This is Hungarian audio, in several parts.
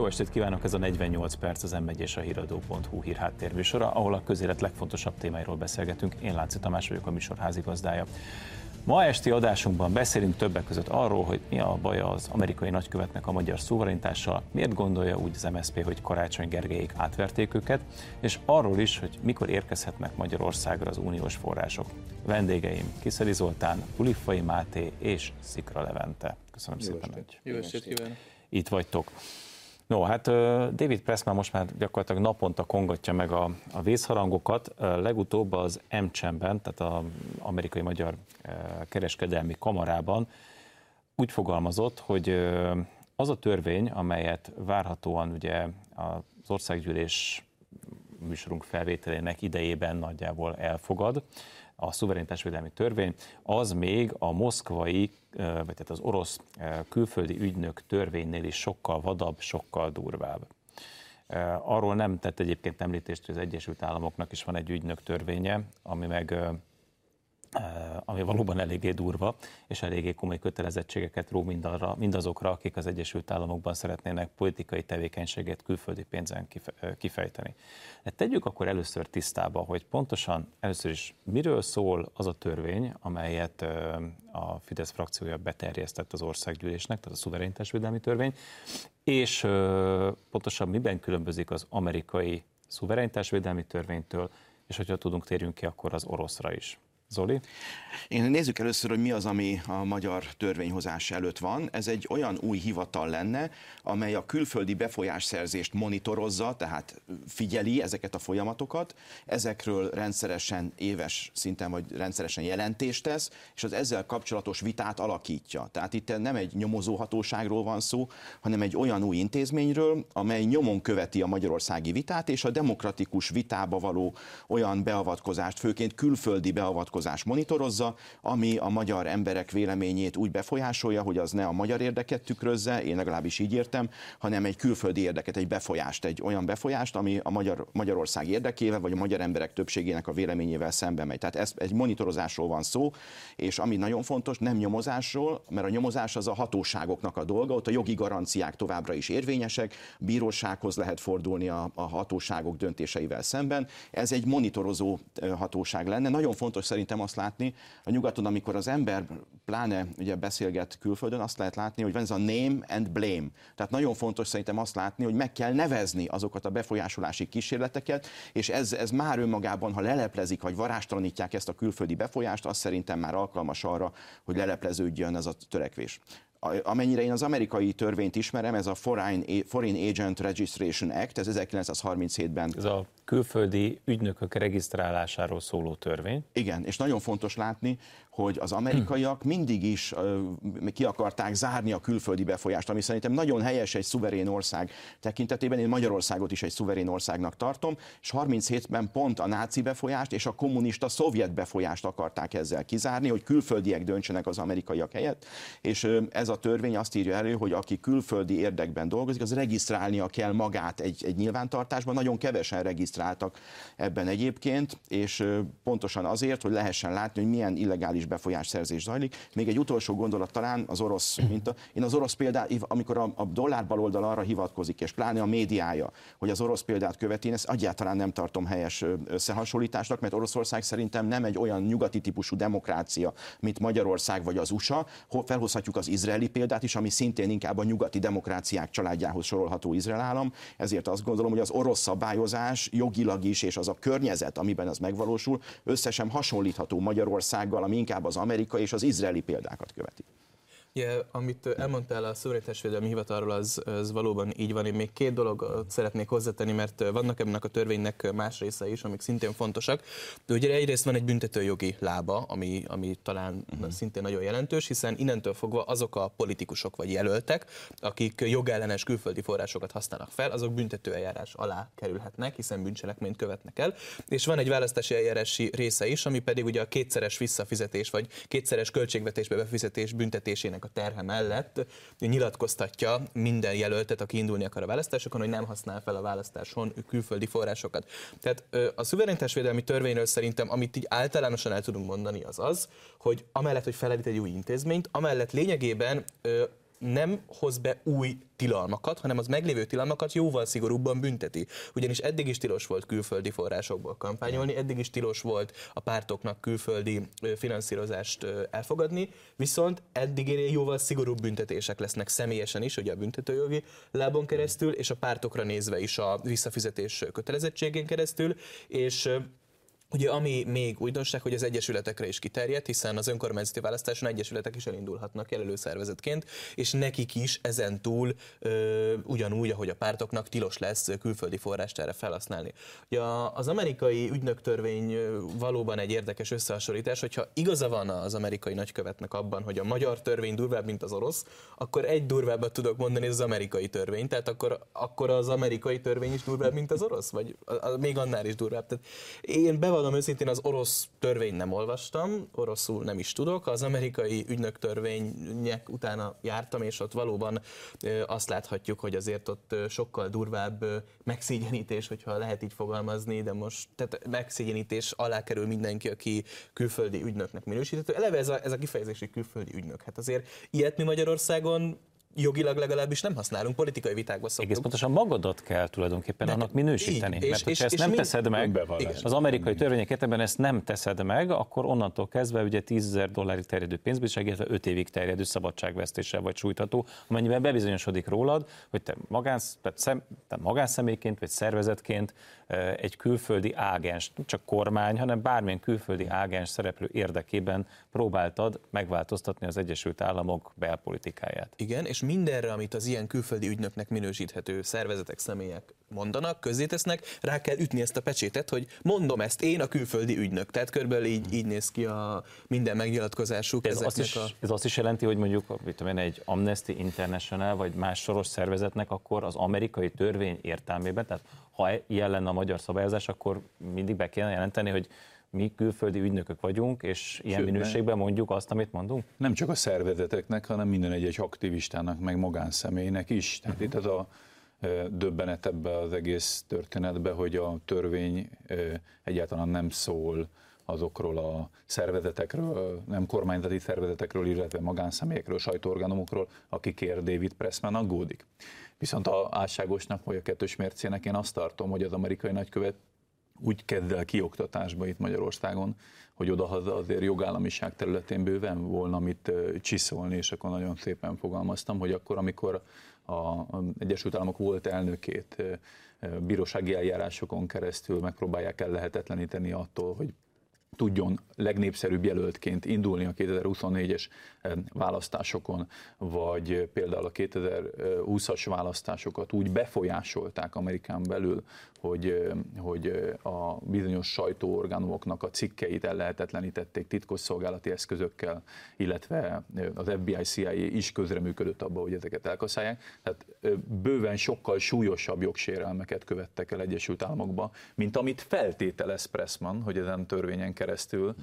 Jó estét kívánok, ez a 48 perc az m és a híradó.hu hírháttérműsora, ahol a közélet legfontosabb témáiról beszélgetünk. Én Lánci Tamás vagyok, a műsor házigazdája. Ma esti adásunkban beszélünk többek között arról, hogy mi a baj az amerikai nagykövetnek a magyar szuverenitással, miért gondolja úgy az MSZP, hogy Karácsony Gergelyék átverték őket, és arról is, hogy mikor érkezhetnek Magyarországra az uniós források. Vendégeim Kiszeli Zoltán, Ulifai Máté és Szikra Levente. Köszönöm Jó szépen, hogy Jó estét kívánok. itt vagytok. No, hát David Pressman most már gyakorlatilag naponta kongatja meg a, a vészharangokat. Legutóbb az MCM-ben, tehát az amerikai magyar kereskedelmi kamarában úgy fogalmazott, hogy az a törvény, amelyet várhatóan ugye az országgyűlés műsorunk felvételének idejében nagyjából elfogad, a szuverenitásvédelmi törvény, az még a moszkvai, vagy tehát az orosz külföldi ügynök törvénynél is sokkal vadabb, sokkal durvább. Arról nem tett egyébként említést, hogy az Egyesült Államoknak is van egy ügynök törvénye, ami meg ami valóban eléggé durva, és eléggé komoly kötelezettségeket ró mindarra, mindazokra, akik az Egyesült Államokban szeretnének politikai tevékenységet külföldi pénzen kifejteni. De tegyük akkor először tisztába, hogy pontosan először is miről szól az a törvény, amelyet a Fidesz frakciója beterjesztett az országgyűlésnek, tehát a szuverenitásvédelmi törvény, és pontosan miben különbözik az amerikai szuverenitásvédelmi törvénytől, és hogyha tudunk, térjünk ki akkor az oroszra is. Zoli? Én nézzük először, hogy mi az, ami a magyar törvényhozás előtt van. Ez egy olyan új hivatal lenne, amely a külföldi befolyásszerzést monitorozza, tehát figyeli ezeket a folyamatokat, ezekről rendszeresen éves szinten vagy rendszeresen jelentést tesz, és az ezzel kapcsolatos vitát alakítja. Tehát itt nem egy nyomozóhatóságról van szó, hanem egy olyan új intézményről, amely nyomon követi a magyarországi vitát, és a demokratikus vitába való olyan beavatkozást, főként külföldi beavatkozást vonatkozás monitorozza, ami a magyar emberek véleményét úgy befolyásolja, hogy az ne a magyar érdeket tükrözze, én legalábbis így értem, hanem egy külföldi érdeket, egy befolyást, egy olyan befolyást, ami a magyar, Magyarország érdekével, vagy a magyar emberek többségének a véleményével szembe megy. Tehát ez egy monitorozásról van szó, és ami nagyon fontos, nem nyomozásról, mert a nyomozás az a hatóságoknak a dolga, ott a jogi garanciák továbbra is érvényesek, bírósághoz lehet fordulni a, a hatóságok döntéseivel szemben. Ez egy monitorozó hatóság lenne. Nagyon fontos szerint szerintem azt látni, a nyugaton, amikor az ember pláne ugye beszélget külföldön, azt lehet látni, hogy van ez a name and blame. Tehát nagyon fontos szerintem azt látni, hogy meg kell nevezni azokat a befolyásolási kísérleteket, és ez, ez már önmagában, ha leleplezik, vagy varástalanítják ezt a külföldi befolyást, az szerintem már alkalmas arra, hogy lelepleződjön ez a törekvés amennyire én az amerikai törvényt ismerem, ez a Foreign, Foreign Agent Registration Act, ez 1937-ben. Ez a külföldi ügynökök regisztrálásáról szóló törvény. Igen, és nagyon fontos látni, hogy az amerikaiak mindig is ki akarták zárni a külföldi befolyást, ami szerintem nagyon helyes egy szuverén ország tekintetében. Én Magyarországot is egy szuverén országnak tartom, és 37-ben pont a náci befolyást és a kommunista szovjet befolyást akarták ezzel kizárni, hogy külföldiek döntsenek az amerikaiak helyett, és ez a törvény azt írja elő, hogy aki külföldi érdekben dolgozik, az regisztrálnia kell magát egy, egy nyilvántartásban. Nagyon kevesen regisztráltak ebben egyébként, és pontosan azért, hogy lehessen látni, hogy milyen illegális befolyásszerzés zajlik. Még egy utolsó gondolat talán az orosz minta. Én az orosz példát, amikor a, a dollár baloldal arra hivatkozik, és pláne a médiája, hogy az orosz példát követi, én ezt egyáltalán nem tartom helyes összehasonlításnak, mert Oroszország szerintem nem egy olyan nyugati típusú demokrácia, mint Magyarország vagy az USA. Felhozhatjuk az izraeli példát is, ami szintén inkább a nyugati demokráciák családjához sorolható Izrael állam. Ezért azt gondolom, hogy az orosz szabályozás jogilag is, és az a környezet, amiben ez megvalósul, összesen hasonlítható Magyarországgal, ami inkább az amerikai és az izraeli példákat követi. Ja, amit elmondtál a Szövetésvédelmi Hivatalról, az, az valóban így van. Én még két dologot szeretnék hozzátenni, mert vannak ennek a törvénynek más része is, amik szintén fontosak. De ugye egyrészt van egy büntetőjogi lába, ami, ami talán uh-huh. szintén nagyon jelentős, hiszen innentől fogva azok a politikusok vagy jelöltek, akik jogellenes külföldi forrásokat használnak fel, azok büntetőeljárás alá kerülhetnek, hiszen bűncselekményt követnek el. És van egy választási eljárási része is, ami pedig ugye a kétszeres visszafizetés vagy kétszeres költségvetésbe befizetés büntetésének a terhe mellett nyilatkoztatja minden jelöltet, aki indulni akar a választásokon, hogy nem használ fel a választáson külföldi forrásokat. Tehát a szuverenitásvédelmi törvényről szerintem, amit így általánosan el tudunk mondani, az az, hogy amellett, hogy felállít egy új intézményt, amellett lényegében nem hoz be új tilalmakat, hanem az meglévő tilalmakat jóval szigorúbban bünteti. Ugyanis eddig is tilos volt külföldi forrásokból kampányolni, eddig is tilos volt a pártoknak külföldi finanszírozást elfogadni, viszont eddig jóval szigorúbb büntetések lesznek személyesen is, ugye a büntetőjogi lábon keresztül, és a pártokra nézve is a visszafizetés kötelezettségén keresztül, és Ugye ami még újdonság, hogy az egyesületekre is kiterjed, hiszen az önkormányzati választáson egyesületek is elindulhatnak jelölőszervezetként, és nekik is ezen túl ugyanúgy, ahogy a pártoknak tilos lesz külföldi forrást erre felhasználni. Ugye az amerikai ügynöktörvény valóban egy érdekes összehasonlítás, hogyha igaza van az amerikai nagykövetnek abban, hogy a magyar törvény durvább, mint az orosz, akkor egy durvábbat tudok mondani, az amerikai törvény. Tehát akkor, akkor az amerikai törvény is durvább, mint az orosz? Vagy a, a, még annál is durvább. Tehát én be bevallom őszintén, az orosz törvényt nem olvastam, oroszul nem is tudok, az amerikai ügynök törvények utána jártam, és ott valóban azt láthatjuk, hogy azért ott sokkal durvább megszégyenítés, hogyha lehet így fogalmazni, de most tehát megszégyenítés alá kerül mindenki, aki külföldi ügynöknek minősíthető. Eleve ez a, ez a kifejezés, hogy külföldi ügynök. Hát azért ilyet mi Magyarországon jogilag legalábbis nem használunk, politikai vitákba szoktunk. Egész pontosan magadat kell tulajdonképpen ne, annak minősíteni. Így, mert és, és, ezt és nem teszed meg, az amerikai törvények értelemben ezt nem teszed meg, akkor onnantól kezdve ugye 10 ezer dollárig terjedő pénzbírság, illetve 5 évig terjedő szabadságvesztéssel vagy sújtató, amennyiben bebizonyosodik rólad, hogy te, magánsz, tehát szem, te magánszemélyként vagy szervezetként egy külföldi ágens, nem csak kormány, hanem bármilyen külföldi ágens szereplő érdekében próbáltad megváltoztatni az Egyesült Államok belpolitikáját. Igen, és mindenre, amit az ilyen külföldi ügynöknek minősíthető szervezetek, személyek mondanak, közzétesznek, rá kell ütni ezt a pecsétet, hogy mondom ezt én a külföldi ügynök. Tehát körülbelül így, így néz ki a minden megnyilatkozásuk. Ez azt, is, a... ez azt is jelenti, hogy mondjuk mit tudom én, egy Amnesty International vagy más soros szervezetnek akkor az amerikai törvény értelmében, tehát ha ilyen lenne a magyar szabályozás, akkor mindig be kellene jelenteni, hogy mi külföldi ügynökök vagyunk, és ilyen Sőt, minőségben mondjuk azt, amit mondunk? Nem csak a szervezeteknek, hanem minden egyes aktivistának, meg magánszemélynek is. Tehát uh-huh. itt az a döbbenet ebbe az egész történetbe, hogy a törvény egyáltalán nem szól azokról a szervezetekről, nem kormányzati szervezetekről, illetve magánszemélyekről, sajtóorganumokról, akikért David Pressman aggódik. Viszont a álságosnak vagy a kettős mércének én azt tartom, hogy az amerikai nagykövet úgy kezd el kioktatásba itt Magyarországon, hogy odahaza azért jogállamiság területén bőven volna mit csiszolni, és akkor nagyon szépen fogalmaztam, hogy akkor, amikor a Egyesült Államok volt elnökét bírósági eljárásokon keresztül megpróbálják el lehetetleníteni attól, hogy tudjon legnépszerűbb jelöltként indulni a 2024-es eh, választásokon, vagy például a 2020-as választásokat úgy befolyásolták Amerikán belül, hogy, hogy a bizonyos sajtóorganumoknak a cikkeit ellehetetlenítették titkosszolgálati eszközökkel, illetve az FBI, CIA is közreműködött abba, hogy ezeket elkaszálják. Tehát bőven sokkal súlyosabb jogsérelmeket követtek el Egyesült Államokba, mint amit feltételez Pressman, hogy ezen törvényen keresztül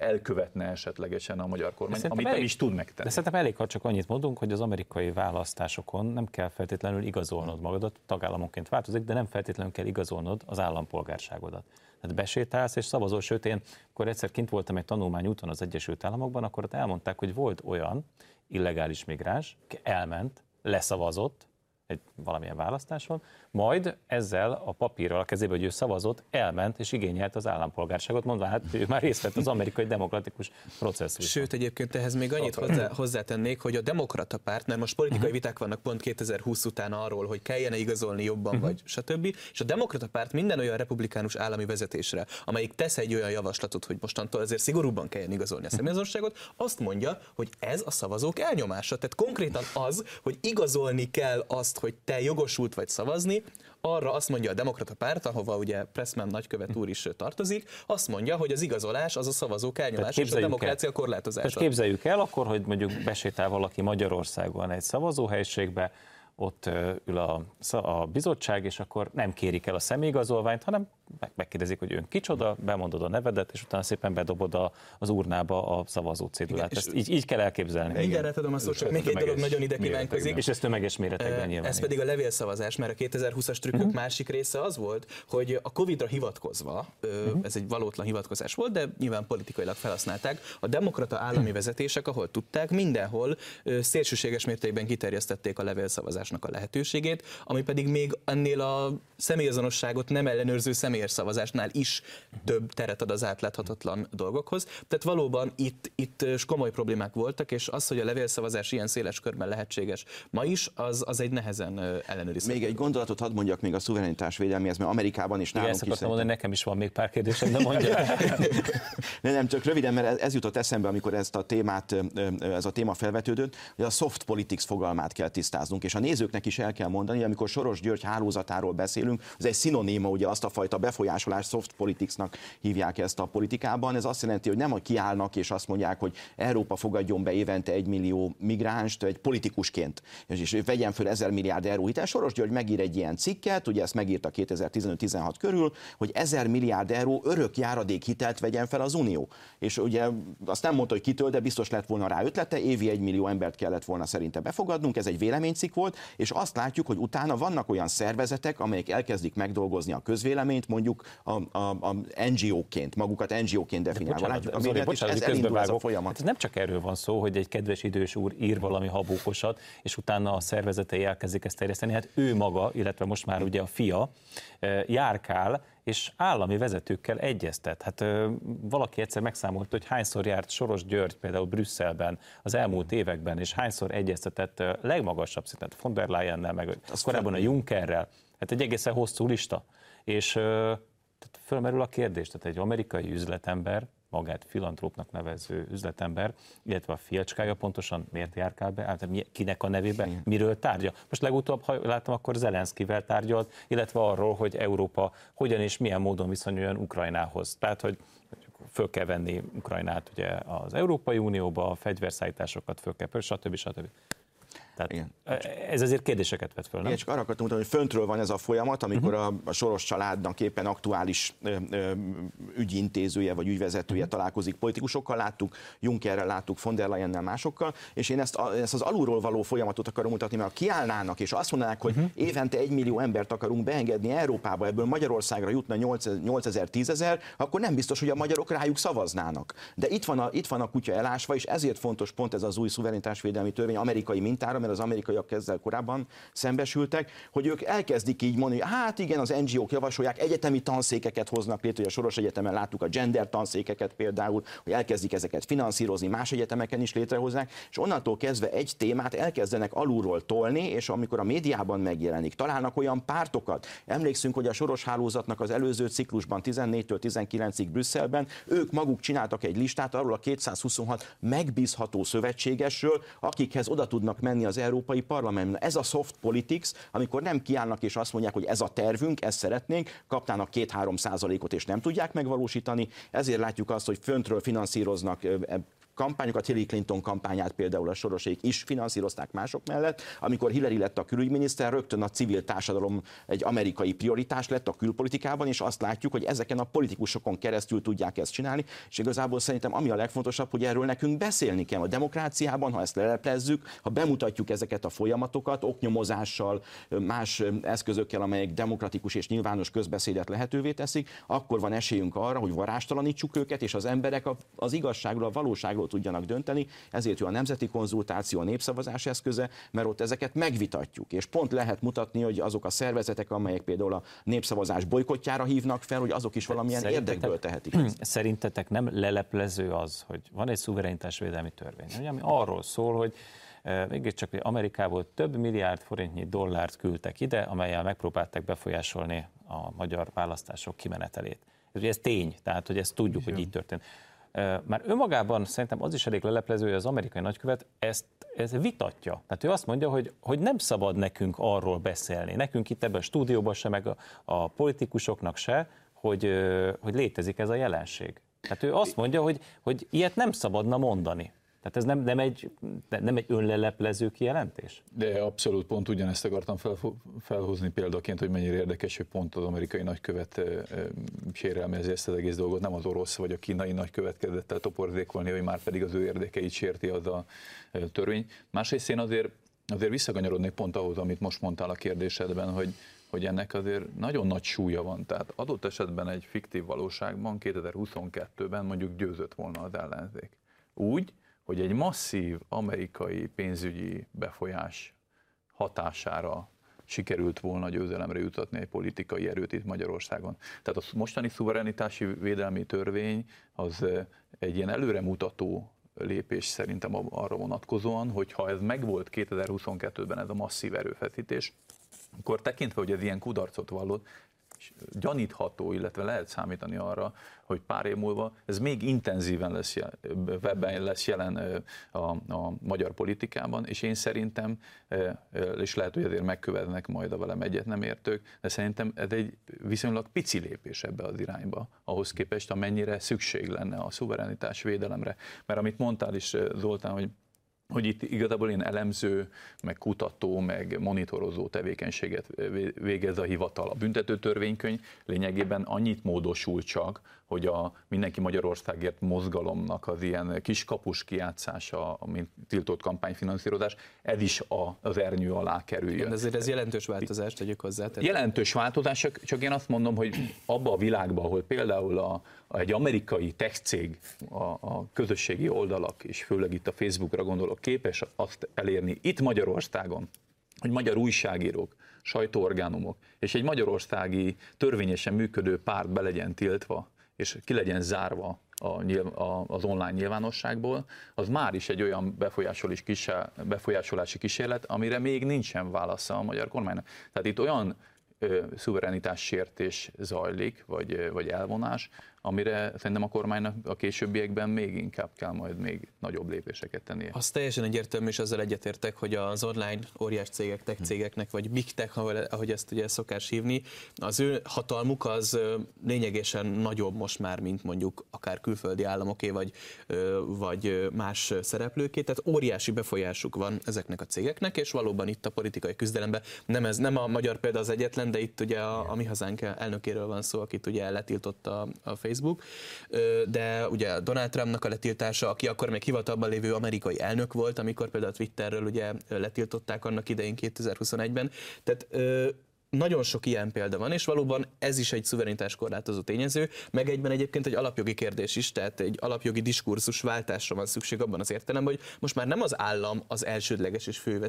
elkövetne esetlegesen a magyar kormány, amit elég, nem is tud megtenni. De szerintem elég, ha csak annyit mondunk, hogy az amerikai választásokon nem kell feltétlenül igazolnod magadat, tagállamonként változik, de nem feltétlenül kell igazolnod az állampolgárságodat. Tehát besétálsz és szavazol, sőt én, akkor egyszer kint voltam egy tanulmányúton az Egyesült Államokban, akkor ott elmondták, hogy volt olyan illegális migráns, elment, leszavazott, egy valamilyen választáson, majd ezzel a papírral a kezébe, hogy ő szavazott, elment és igényelt az állampolgárságot, mondva, hát ő már részt vett az amerikai demokratikus processzus. Sőt, egyébként ehhez még annyit hozzá, hozzátennék, hogy a demokrata párt, mert most politikai uh-huh. viták vannak pont 2020 után arról, hogy kellene igazolni jobban, uh-huh. vagy stb. És a demokrata párt minden olyan republikánus állami vezetésre, amelyik tesz egy olyan javaslatot, hogy mostantól ezért szigorúbban kelljen igazolni a személyazonosságot, azt mondja, hogy ez a szavazók elnyomása. Tehát konkrétan az, hogy igazolni kell azt, hogy te jogosult vagy szavazni, arra azt mondja a demokrata párt, ahova ugye Pressman nagykövet úr is tartozik, azt mondja, hogy az igazolás az a szavazók elnyomása és a demokrácia el, korlátozása. Tehát képzeljük el akkor, hogy mondjuk besétál valaki Magyarországon egy szavazóhelyiségbe, ott ül a, a bizottság, és akkor nem kérik el a személyigazolványt, hanem megkérdezik, hogy ön kicsoda, bemondod a nevedet, és utána szépen bedobod a, az urnába a szavazó cédulát. Ezt így, így kell elképzelni. Mindjárt tudom a szót, csak még egy dolog nagyon ide kívánkozik. És ez tömeges méretekben nyilván. Ez pedig a levélszavazás, mert a 2020-as trükkök uh-huh. másik része az volt, hogy a Covid-ra hivatkozva, uh-huh. ez egy valótlan hivatkozás volt, de nyilván politikailag felhasználták, a demokrata állami vezetések, ahol tudták, mindenhol szélsőséges mértékben kiterjesztették a levélszavazásnak a lehetőségét, ami pedig még ennél a személyazonosságot nem ellenőrző személyes szavazásnál is több teret ad az átláthatatlan dolgokhoz. Tehát valóban itt, itt komoly problémák voltak, és az, hogy a levélszavazás ilyen széles körben lehetséges ma is, az, az egy nehezen ellenőrizhető. Még egy gondolatot hadd mondjak még a szuverenitás védelmihez, mert Amerikában is nálunk Igen, is. Mondani, nekem is van még pár kérdésem, de mondja. ne, nem, csak röviden, mert ez jutott eszembe, amikor ezt a témát, ez a téma felvetődött, hogy a soft politics fogalmát kell tisztáznunk, és a nézőknek is el kell mondani, hogy amikor Soros György hálózatáról beszélünk, az egy szinoníma, ugye azt a fajta befolyásolás soft politicsnak hívják ezt a politikában. Ez azt jelenti, hogy nem, hogy kiállnak és azt mondják, hogy Európa fogadjon be évente egy millió migránst egy politikusként, és vegyen föl ezer milliárd euró hitel. Soros György megír egy ilyen cikket, ugye ezt megírta 2015-16 körül, hogy ezer milliárd euró örök járadék hitelt vegyen fel az Unió. És ugye azt nem mondta, hogy kitől, de biztos lett volna rá ötlete, évi egy millió embert kellett volna szerinte befogadnunk, ez egy véleménycikk volt, és azt látjuk, hogy utána vannak olyan szervezetek, amelyek elkezdik megdolgozni a közvéleményt, mondjuk a, a, a NGO-ként, magukat NGO-ként definiálva. Látjuk, Zoli, bocsánat, ez elindul ez a folyamat. Hát nem csak erről van szó, hogy egy kedves idős úr ír valami habókosat, és utána a szervezetei elkezdik ezt terjeszteni. Hát ő maga, illetve most már ugye a fia járkál, és állami vezetőkkel egyeztet. Hát ö, valaki egyszer megszámolt, hogy hányszor járt Soros György például Brüsszelben az elmúlt években, és hányszor egyeztetett ö, legmagasabb szinten, von der Leyennel, meg az korábban a Junckerrel. Hát egy egészen hosszú lista. És tehát fölmerül a kérdés, tehát egy amerikai üzletember magát filantrópnak nevező üzletember, illetve a fiacskája pontosan miért járkál be, hát kinek a nevében, miről tárgya. Most legutóbb, ha látom, akkor Zelenszkivel tárgyalt, illetve arról, hogy Európa hogyan és milyen módon viszonyuljon Ukrajnához. Tehát, hogy föl kell venni Ukrajnát ugye az Európai Unióba, a fegyverszállításokat föl kell, stb. stb. Tehát Igen. ez azért kérdéseket vet föl, nem? Igen, csak arra akartam mutatni, hogy föntről van ez a folyamat, amikor uh-huh. a, a Soros családnak éppen aktuális ö, ö, ügyintézője vagy ügyvezetője uh-huh. találkozik politikusokkal, láttuk, Junckerrel láttuk, von der Leyennel másokkal, és én ezt, a, ezt az alulról való folyamatot akarom mutatni, mert ha kiállnának és azt mondanák, hogy uh-huh. évente egy millió embert akarunk beengedni Európába, ebből Magyarországra jutna 8000, 10 ezer, akkor nem biztos, hogy a magyarok rájuk szavaznának. De itt van a, itt van a kutya elásva, és ezért fontos pont ez az új szuverenitásvédelmi törvény amerikai mintára, mert az amerikaiak ezzel korábban szembesültek, hogy ők elkezdik így mondani, hát igen, az NGO-k javasolják, egyetemi tanszékeket hoznak létre, hogy a Soros Egyetemen láttuk a gender tanszékeket például, hogy elkezdik ezeket finanszírozni, más egyetemeken is létrehozzák, és onnantól kezdve egy témát elkezdenek alulról tolni, és amikor a médiában megjelenik, találnak olyan pártokat. Emlékszünk, hogy a Soros hálózatnak az előző ciklusban 14-től 19-ig Brüsszelben ők maguk csináltak egy listát arról a 226 megbízható szövetségesről, akikhez oda tudnak menni az az Európai Parlamentben. Ez a soft politics, amikor nem kiállnak és azt mondják, hogy ez a tervünk, ezt szeretnénk, kaptának 2-3 százalékot és nem tudják megvalósítani, ezért látjuk azt, hogy föntről finanszíroznak kampányokat, Hillary Clinton kampányát például a sorosék is finanszírozták mások mellett. Amikor Hillary lett a külügyminiszter, rögtön a civil társadalom egy amerikai prioritás lett a külpolitikában, és azt látjuk, hogy ezeken a politikusokon keresztül tudják ezt csinálni, és igazából szerintem ami a legfontosabb, hogy erről nekünk beszélni kell a demokráciában, ha ezt leleplezzük, ha bemutatjuk ezeket a folyamatokat, oknyomozással, más eszközökkel, amelyek demokratikus és nyilvános közbeszédet lehetővé teszik, akkor van esélyünk arra, hogy varástalanítsuk őket, és az emberek az igazságról, a valóságról jól tudjanak dönteni, ezért jó a nemzeti konzultáció, a népszavazás eszköze, mert ott ezeket megvitatjuk, és pont lehet mutatni, hogy azok a szervezetek, amelyek például a népszavazás bolykotjára hívnak fel, hogy azok is valamilyen Szerintetek, érdekből tehetik. Ezt. Szerintetek nem leleplező az, hogy van egy szuverenitásvédelmi törvény, ami arról szól, hogy mégiscsak hogy Amerikából több milliárd forintnyi dollárt küldtek ide, amelyel megpróbálták befolyásolni a magyar választások kimenetelét. Ez, ez tény, tehát hogy ezt tudjuk, Igen. hogy így történt. Már önmagában szerintem az is elég leleplező, hogy az amerikai nagykövet ezt, ezt vitatja. Tehát ő azt mondja, hogy, hogy nem szabad nekünk arról beszélni, nekünk itt ebben a stúdióban se, meg a, a politikusoknak se, hogy, hogy létezik ez a jelenség. Tehát ő azt mondja, hogy, hogy ilyet nem szabadna mondani. Tehát ez nem, nem, egy, nem egy önleleplező kijelentés? De abszolút pont ugyanezt akartam fel, felhozni példaként, hogy mennyire érdekes, hogy pont az amerikai nagykövet sérelmezi ezt az egész dolgot, nem az orosz vagy a kínai nagykövet kezdett el topordékolni, hogy már pedig az ő érdekeit sérti az a törvény. Másrészt én azért, azért visszakanyarodnék pont ahhoz, amit most mondtál a kérdésedben, hogy, hogy ennek azért nagyon nagy súlya van. Tehát adott esetben egy fiktív valóságban 2022-ben mondjuk győzött volna az ellenzék. Úgy, hogy egy masszív amerikai pénzügyi befolyás hatására sikerült volna győzelemre jutatni egy politikai erőt itt Magyarországon. Tehát a mostani szuverenitási védelmi törvény az egy ilyen előremutató lépés szerintem arra vonatkozóan, hogy ha ez megvolt 2022-ben ez a masszív erőfeszítés, akkor tekintve, hogy ez ilyen kudarcot vallott, gyanítható, illetve lehet számítani arra, hogy pár év múlva ez még intenzíven lesz, webben lesz jelen a, a magyar politikában, és én szerintem, és lehet, hogy ezért megkövetnek majd a velem egyet nem értők, de szerintem ez egy viszonylag pici lépés ebbe az irányba, ahhoz képest, amennyire szükség lenne a szuverenitás védelemre. Mert amit mondtál is, Zoltán, hogy hogy itt igazából én elemző, meg kutató, meg monitorozó tevékenységet végez a hivatal. A büntető törvénykönyv lényegében annyit módosul csak, hogy a Mindenki Magyarországért mozgalomnak az ilyen kiskapus kiátszása, mint tiltott kampányfinanszírozás, ez is a, az ernyő alá kerüljön. Igen, ezért ez jelentős változás, tegyük hozzá. Tehát... Jelentős változás, csak, csak én azt mondom, hogy abba a világban, ahol például a, a, egy amerikai tech cég, a, a közösségi oldalak, és főleg itt a Facebookra gondolok, képes azt elérni itt Magyarországon, hogy magyar újságírók, sajtóorgánumok és egy magyarországi törvényesen működő párt be legyen tiltva, és ki legyen zárva a, a, az online nyilvánosságból, az már is egy olyan befolyásolás kísér, befolyásolási kísérlet, amire még nincsen válasza a magyar kormánynak. Tehát itt olyan szuverenitás sértés zajlik, vagy, vagy elvonás, amire szerintem a kormánynak a későbbiekben még inkább kell majd még nagyobb lépéseket tennie. Az teljesen egyértelmű, és azzal egyetértek, hogy az online óriás cégek, tech hm. cégeknek, vagy big tech, ahogy ezt ugye szokás hívni, az ő hatalmuk az lényegesen nagyobb most már, mint mondjuk akár külföldi államoké, vagy, vagy más szereplőké, tehát óriási befolyásuk van ezeknek a cégeknek, és valóban itt a politikai küzdelemben nem, ez, nem a magyar példa az egyetlen, de itt ugye a, a mi hazánk elnökéről van szó, akit ugye letiltotta a Facebook, Facebook, de ugye Donald Trumpnak a letiltása, aki akkor még hivatalban lévő amerikai elnök volt, amikor például a Twitterről ugye letiltották annak idején 2021-ben. Tehát nagyon sok ilyen példa van, és valóban ez is egy szuverenitás korlátozó tényező, meg egyben egyébként egy alapjogi kérdés is, tehát egy alapjogi diskurzus váltásra van szükség abban az értelemben, hogy most már nem az állam az elsődleges és fő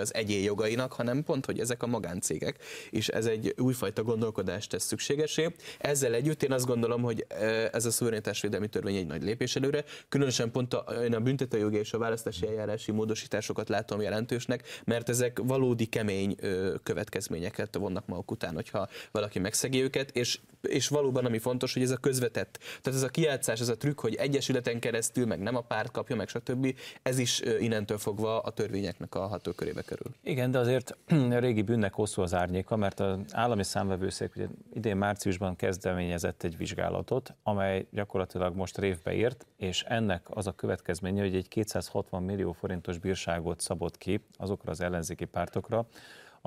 az egyén jogainak, hanem pont, hogy ezek a magáncégek, és ez egy újfajta gondolkodást tesz szükségesé. Ezzel együtt én azt gondolom, hogy e, ez a szuverenitásvédelmi törvény egy nagy lépés előre, különösen pont a, én a büntetőjogi és a választási eljárási módosításokat látom jelentősnek, mert ezek valódi kemény következményeket vonnak maguk után, hogyha valaki megszegi őket, és, és valóban ami fontos, hogy ez a közvetett, tehát ez a kiátszás, ez a trükk, hogy egyesületen keresztül, meg nem a párt kapja, meg stb., ez is innentől fogva a törvényeknek a hatókörébe kerül. Igen, de azért a régi bűnnek hosszú az árnyéka, mert az állami számvevőszék ugye idén márciusban kezdeményezett egy vizsgálatot, amely gyakorlatilag most révbe ért, és ennek az a következménye, hogy egy 260 millió forintos bírságot szabott ki azokra az ellenzéki pártokra,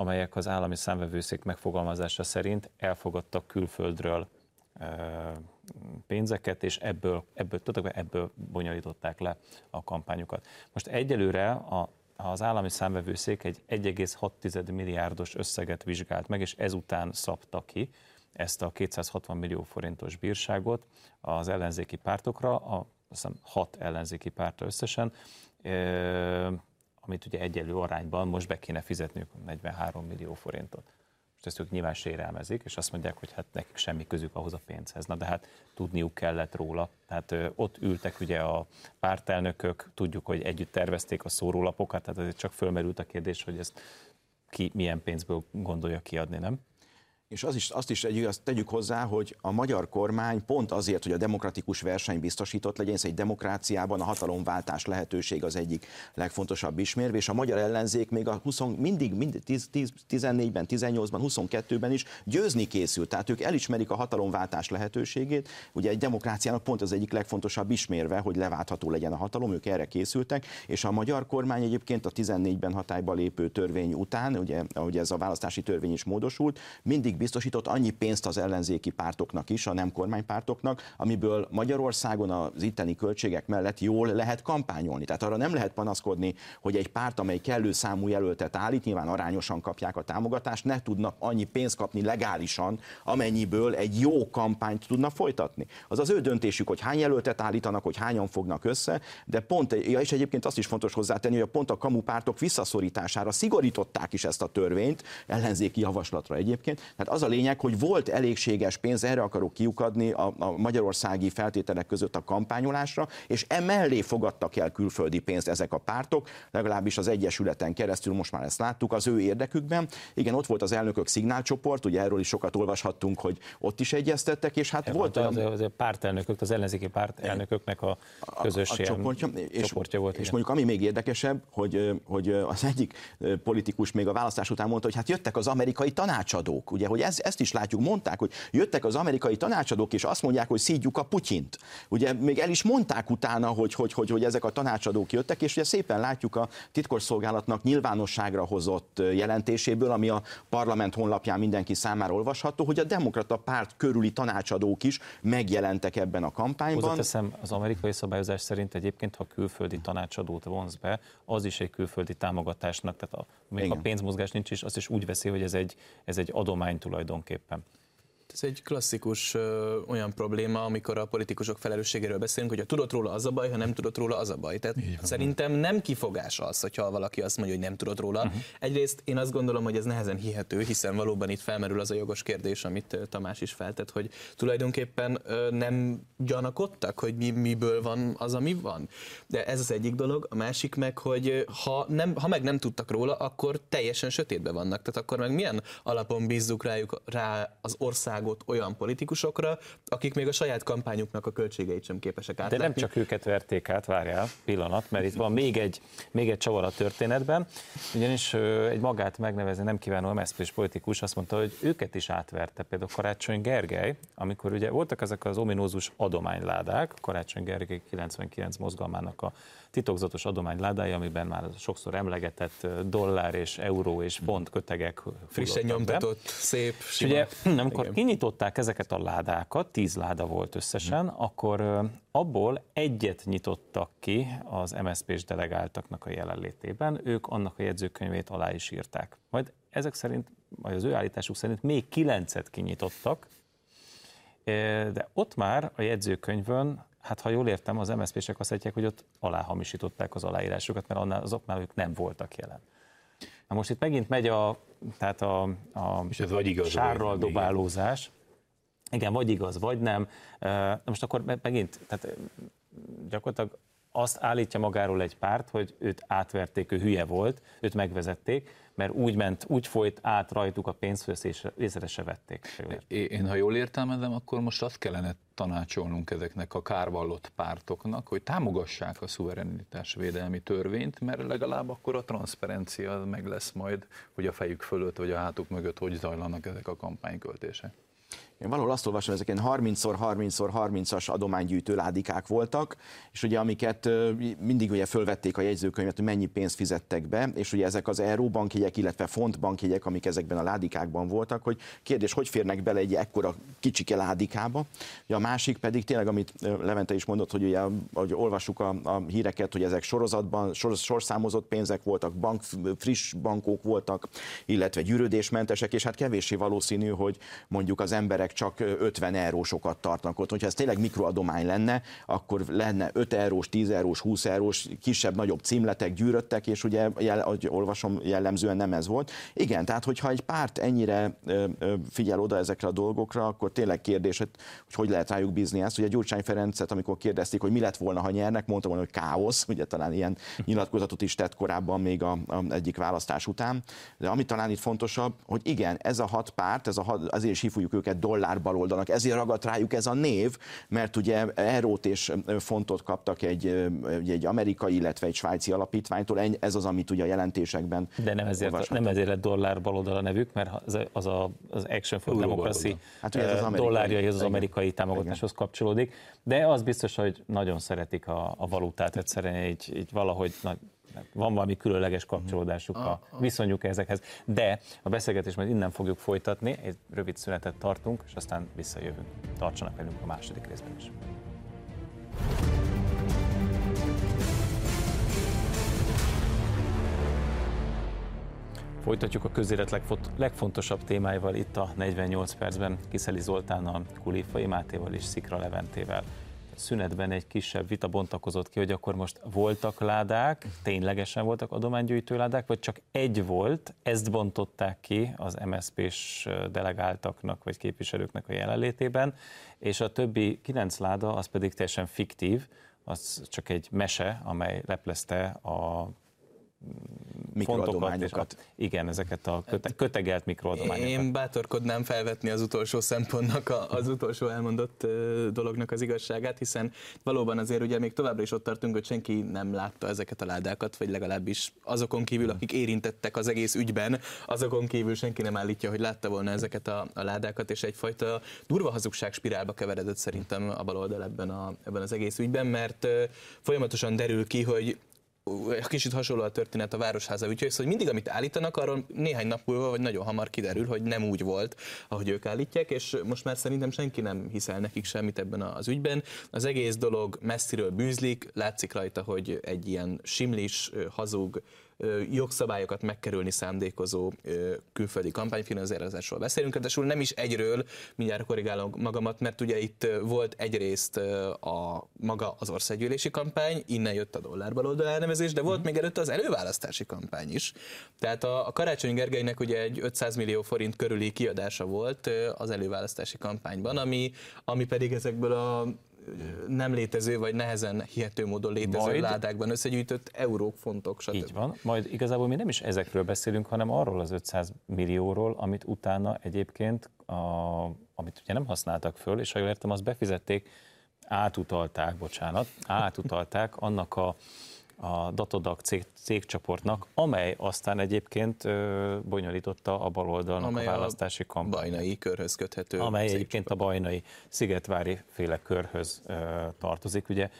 amelyek az állami számvevőszék megfogalmazása szerint elfogadtak külföldről pénzeket, és ebből, ebből, tudok, ebből bonyolították le a kampányokat. Most egyelőre a, az állami számvevőszék egy 1,6 milliárdos összeget vizsgált meg, és ezután szabta ki ezt a 260 millió forintos bírságot az ellenzéki pártokra, a, azt hiszem hat ellenzéki pártra összesen, amit ugye egyelő arányban most be kéne fizetniük 43 millió forintot. Most ezt ők nyilván sérelmezik, és azt mondják, hogy hát nekik semmi közük ahhoz a pénzhez. Na de hát tudniuk kellett róla. Tehát ö, ott ültek ugye a pártelnökök, tudjuk, hogy együtt tervezték a szórólapokat, tehát azért csak fölmerült a kérdés, hogy ezt ki milyen pénzből gondolja kiadni, nem? És az is, azt is egy, azt tegyük hozzá, hogy a magyar kormány pont azért, hogy a demokratikus verseny biztosított legyen, ez egy demokráciában a hatalomváltás lehetőség az egyik legfontosabb ismérve, és a magyar ellenzék még a 20, mindig, mindig 10, 10, 14-ben, 18-ban, 22-ben is győzni készült. Tehát ők elismerik a hatalomváltás lehetőségét. Ugye egy demokráciának pont az egyik legfontosabb ismérve, hogy leváltható legyen a hatalom, ők erre készültek, és a magyar kormány egyébként a 14-ben hatályba lépő törvény után, ugye, ahogy ez a választási törvény is módosult, mindig biztosított annyi pénzt az ellenzéki pártoknak is, a nem kormánypártoknak, amiből Magyarországon az itteni költségek mellett jól lehet kampányolni. Tehát arra nem lehet panaszkodni, hogy egy párt, amely kellő számú jelöltet állít, nyilván arányosan kapják a támogatást, ne tudnak annyi pénzt kapni legálisan, amennyiből egy jó kampányt tudnak folytatni. Az az ő döntésük, hogy hány jelöltet állítanak, hogy hányan fognak össze, de pont, ja, és egyébként azt is fontos hozzátenni, hogy a pont a kamupártok visszaszorítására szigorították is ezt a törvényt, ellenzéki javaslatra egyébként. Tehát az a lényeg, hogy volt elégséges pénz, erre akarok kiukadni a, a magyarországi feltételek között a kampányolásra, és emellé fogadtak el külföldi pénzt ezek a pártok, legalábbis az Egyesületen keresztül most már ezt láttuk, az ő érdekükben. Igen, ott volt az elnökök szignálcsoport, ugye erről is sokat olvashattunk, hogy ott is egyeztettek, és hát volt az, az, a pártelnökök, az ellenzéki pártelnököknek a közös a, a csoportja, és, csoportja volt. És igen. mondjuk ami még érdekesebb, hogy, hogy az egyik politikus még a választás után mondta, hogy hát jöttek az amerikai tanácsadók, ugye, hogy ez, ezt is látjuk, mondták, hogy jöttek az amerikai tanácsadók, és azt mondják, hogy szídjuk a Putyint. Ugye még el is mondták utána, hogy, hogy, hogy, hogy ezek a tanácsadók jöttek, és ugye szépen látjuk a titkosszolgálatnak nyilvánosságra hozott jelentéséből, ami a parlament honlapján mindenki számára olvasható, hogy a demokrata párt körüli tanácsadók is megjelentek ebben a kampányban. Hozzáteszem, az amerikai szabályozás szerint egyébként, ha külföldi tanácsadót vonz be, az is egy külföldi támogatásnak, tehát a, még Igen. a pénzmozgás nincs is, azt is úgy veszi, hogy ez egy, ez egy adomány tulajdonképpen. Ez egy klasszikus ö, olyan probléma, amikor a politikusok felelősségéről beszélünk, hogy ha tudott róla az a baj, ha nem tudott róla az a baj. Tehát szerintem nem kifogás az, hogyha valaki azt mondja, hogy nem tudott róla. Uh-huh. Egyrészt én azt gondolom, hogy ez nehezen hihető, hiszen valóban itt felmerül az a jogos kérdés, amit Tamás is feltett, hogy tulajdonképpen ö, nem gyanakodtak, hogy mi, miből van az, ami van. De ez az egyik dolog. A másik meg, hogy ha, nem, ha meg nem tudtak róla, akkor teljesen sötétbe vannak. Tehát akkor meg milyen alapon bízzuk rájuk rá az ország országot olyan politikusokra, akik még a saját kampányuknak a költségeit sem képesek átlátni. De nem csak őket verték át, várjál, pillanat, mert itt van még egy, még egy csavar a történetben, ugyanis egy magát megnevezni nem kívánó mszp politikus azt mondta, hogy őket is átverte, például Karácsony Gergely, amikor ugye voltak ezek az ominózus adományládák, Karácsony Gergely 99 mozgalmának a titokzatos adományládája, amiben már sokszor emlegetett dollár és euró és font kötegek. Frissen nyomtatott, be. szép, sima. ugye, amikor Igen. kinyitották ezeket a ládákat, tíz láda volt összesen, hmm. akkor abból egyet nyitottak ki az MSZP-s delegáltaknak a jelenlétében, ők annak a jegyzőkönyvét alá is írták. Majd ezek szerint, vagy az ő állításuk szerint még kilencet kinyitottak, de ott már a jegyzőkönyvön hát ha jól értem, az MSZP-sek azt mondják, hogy ott aláhamisították az aláírásokat, mert annál, azoknál ők nem voltak jelen. Na most itt megint megy a, tehát a, a És ez vagy igaz, sárral vagy dobálózás. Igen, vagy igaz, vagy nem. Na most akkor megint, tehát gyakorlatilag azt állítja magáról egy párt, hogy őt átverték, ő hülye volt, őt megvezették, mert úgy ment, úgy folyt át rajtuk a pénzt, hogy észre se vették. Én, ha jól értelmezem, akkor most azt kellene tanácsolnunk ezeknek a kárvallott pártoknak, hogy támogassák a szuverenitás védelmi törvényt, mert legalább akkor a transzparencia meg lesz majd, hogy a fejük fölött vagy a hátuk mögött hogy zajlanak ezek a kampányköltések. Én valahol azt olvasom, ezek ilyen 30x30x30-as adománygyűjtő ládikák voltak, és ugye amiket mindig ugye fölvették a jegyzőkönyvet, hogy mennyi pénzt fizettek be, és ugye ezek az euróbankjegyek, illetve fontbankjegyek, amik ezekben a ládikákban voltak, hogy kérdés, hogy férnek bele egy ekkora kicsike ládikába. Ugye a másik pedig tényleg, amit Levente is mondott, hogy ugye, ahogy olvassuk a, a híreket, hogy ezek sorozatban, sor, sorszámozott pénzek voltak, bank, friss bankok voltak, illetve gyűrődésmentesek, és hát kevéssé valószínű, hogy mondjuk az emberek emberek csak 50 eurósokat tartanak ott. Hogyha ez tényleg mikroadomány lenne, akkor lenne 5 eurós, 10 eurós, 20 eurós, kisebb-nagyobb címletek gyűröttek, és ugye, ahogy olvasom, jellemzően nem ez volt. Igen, tehát hogyha egy párt ennyire figyel oda ezekre a dolgokra, akkor tényleg kérdés, hogy hogy lehet rájuk bízni ezt. Ugye Gyurcsány Ferencet, amikor kérdezték, hogy mi lett volna, ha nyernek, mondta volna, hogy káosz, ugye talán ilyen nyilatkozatot is tett korábban még a, a egyik választás után. De ami talán itt fontosabb, hogy igen, ez a hat párt, ez a hat, azért is hívjuk őket dollárbaloldanak, ezért ragadt rájuk ez a név, mert ugye Erót és fontot kaptak egy, egy amerikai, illetve egy svájci alapítványtól, ez az, amit ugye a jelentésekben De nem ezért, nem ezért lett dollárbaloldal a nevük, mert az, az, a, az Action for Democracy hát, ez az dollárja, ez az amerikai támogatáshoz kapcsolódik, de az biztos, hogy nagyon szeretik a, a valutát, egyszerűen így, így valahogy nagy, van valami különleges kapcsolódásuk, a viszonyuk ezekhez. De a beszélgetést majd innen fogjuk folytatni, egy rövid szünetet tartunk, és aztán visszajövünk. Tartsanak velünk a második részben is. Folytatjuk a közélet legfontosabb témáival itt a 48 percben Kiszeli Zoltánnal, Kulifai Mátéval és Szikra Leventével szünetben egy kisebb vita bontakozott ki, hogy akkor most voltak ládák, ténylegesen voltak adománygyűjtő ládák, vagy csak egy volt, ezt bontották ki az MSZP-s delegáltaknak vagy képviselőknek a jelenlétében, és a többi kilenc láda az pedig teljesen fiktív, az csak egy mese, amely leplezte a mikroadományokat. Igen, ezeket a köte, kötegelt mikroadományokat. Én bátorkodnám felvetni az utolsó szempontnak, a, az utolsó elmondott dolognak az igazságát, hiszen valóban azért ugye még továbbra is ott tartunk, hogy senki nem látta ezeket a ládákat, vagy legalábbis azokon kívül, akik érintettek az egész ügyben, azokon kívül senki nem állítja, hogy látta volna ezeket a, a ládákat, és egyfajta durva hazugság spirálba keveredett szerintem a baloldal ebben, a, ebben az egész ügyben, mert folyamatosan derül ki, hogy kicsit hasonló a történet a Városháza ügyhöz, hogy mindig, amit állítanak, arról néhány nap múlva, vagy nagyon hamar kiderül, hogy nem úgy volt, ahogy ők állítják, és most már szerintem senki nem hiszel nekik semmit ebben az ügyben. Az egész dolog messziről bűzlik, látszik rajta, hogy egy ilyen simlis, hazug, jogszabályokat megkerülni szándékozó külföldi kampányfinanszírozásról beszélünk, de nem is egyről, mindjárt korrigálom magamat, mert ugye itt volt egyrészt a maga az országgyűlési kampány, innen jött a dollárbalódó elnevezés, de volt mm. még előtte az előválasztási kampány is. Tehát a, a Karácsony Gergelynek ugye egy 500 millió forint körüli kiadása volt az előválasztási kampányban, ami, ami pedig ezekből a nem létező, vagy nehezen hihető módon létező Majd, ládákban összegyűjtött eurók, fontok, stb. Így van. Majd igazából mi nem is ezekről beszélünk, hanem arról az 500 millióról, amit utána egyébként, a, amit ugye nem használtak föl, és ha jól értem, azt befizették, átutalták, bocsánat, átutalták annak a a Datodak cég, cégcsoportnak, amely aztán egyébként ö, bonyolította a baloldalnak amely a választási kampányt. bajnai körhöz köthető Amely egyébként a bajnai Szigetvári féle körhöz ö, tartozik. Ugye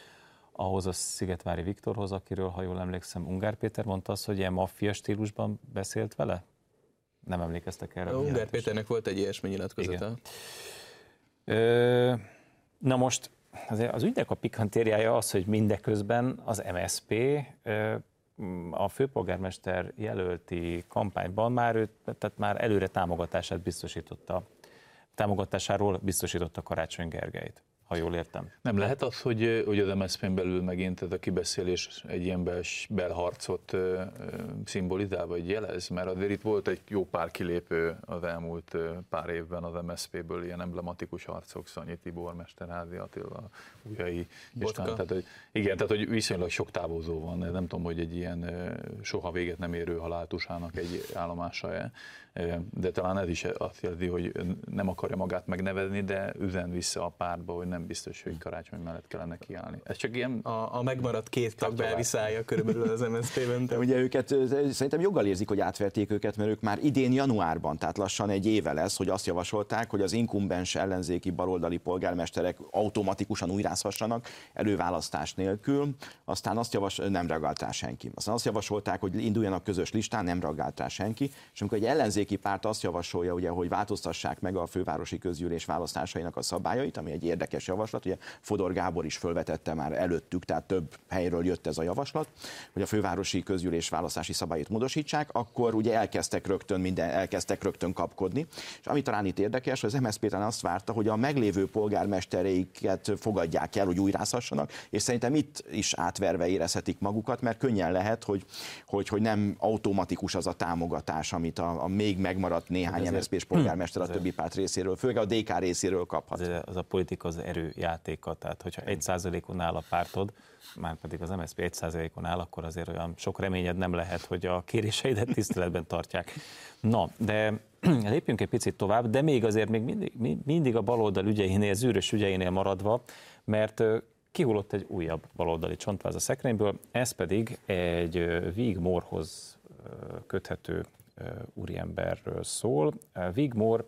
ahhoz a Szigetvári Viktorhoz, akiről, ha jól emlékszem, Ungár Péter mondta azt, hogy ilyen maffia stílusban beszélt vele? Nem emlékeztek erre? Ungár Péternek volt egy ilyesmi nyilatkozata. Ö, na most azért az ügynek a pikantériája az, hogy mindeközben az MSP a főpolgármester jelölti kampányban már, ő, tehát már előre támogatását biztosította, támogatásáról biztosította Karácsony Gergelyt ha jól értem. Nem lehet az, hogy, hogy az MSZP-n belül megint ez a kibeszélés egy ilyen bel, belharcot szimbolizál, vagy jelez? Mert azért itt volt egy jó pár kilépő az elmúlt pár évben az MSZP-ből, ilyen emblematikus harcok, Szanyi Tibor, Mesterházi Attila, Ujjai. És tehát, hogy, igen, tehát hogy viszonylag sok távozó van, nem tudom, hogy egy ilyen soha véget nem érő haláltusának egy állomása-e de talán ez is azt jelzi, hogy nem akarja magát megnevezni, de üzen vissza a pártba, hogy nem biztos, hogy karácsony mellett kellene kiállni. Ez csak ilyen... A, a megmaradt két tag belviszája körülbelül az MSZP-ben. De ugye őket szerintem joggal érzik, hogy átverték őket, mert ők már idén januárban, tehát lassan egy éve lesz, hogy azt javasolták, hogy az inkumbens ellenzéki baloldali polgármesterek automatikusan újrázhassanak előválasztás nélkül. Aztán azt javas, nem reagált rá senki. Aztán azt javasolták, hogy induljanak közös listán, nem reagált rá senki. És amikor egy ellenzék ellenzéki párt azt javasolja, ugye, hogy változtassák meg a fővárosi közgyűlés választásainak a szabályait, ami egy érdekes javaslat, ugye Fodor Gábor is fölvetette már előttük, tehát több helyről jött ez a javaslat, hogy a fővárosi közgyűlés választási szabályt módosítsák, akkor ugye elkezdtek rögtön minden, elkezdtek rögtön kapkodni. És ami talán itt érdekes, az MSZP talán azt várta, hogy a meglévő polgármestereiket fogadják el, hogy újrázhassanak, és szerintem itt is átverve érezhetik magukat, mert könnyen lehet, hogy, hogy, hogy nem automatikus az a támogatás, amit a, a még megmaradt néhány MSZP-s polgármester a többi párt részéről, főleg a DK részéről kaphat. Az, a politika az erőjátéka, tehát hogyha egy százalékon áll a pártod, már pedig az MSZP egy százalékon áll, akkor azért olyan sok reményed nem lehet, hogy a kéréseidet tiszteletben tartják. Na, de lépjünk egy picit tovább, de még azért még mindig, mindig a baloldal ügyeinél, zűrös ügyeinél maradva, mert kihullott egy újabb baloldali csontváz a szekrényből, ez pedig egy Wigmorhoz köthető úriemberről szól. Wigmore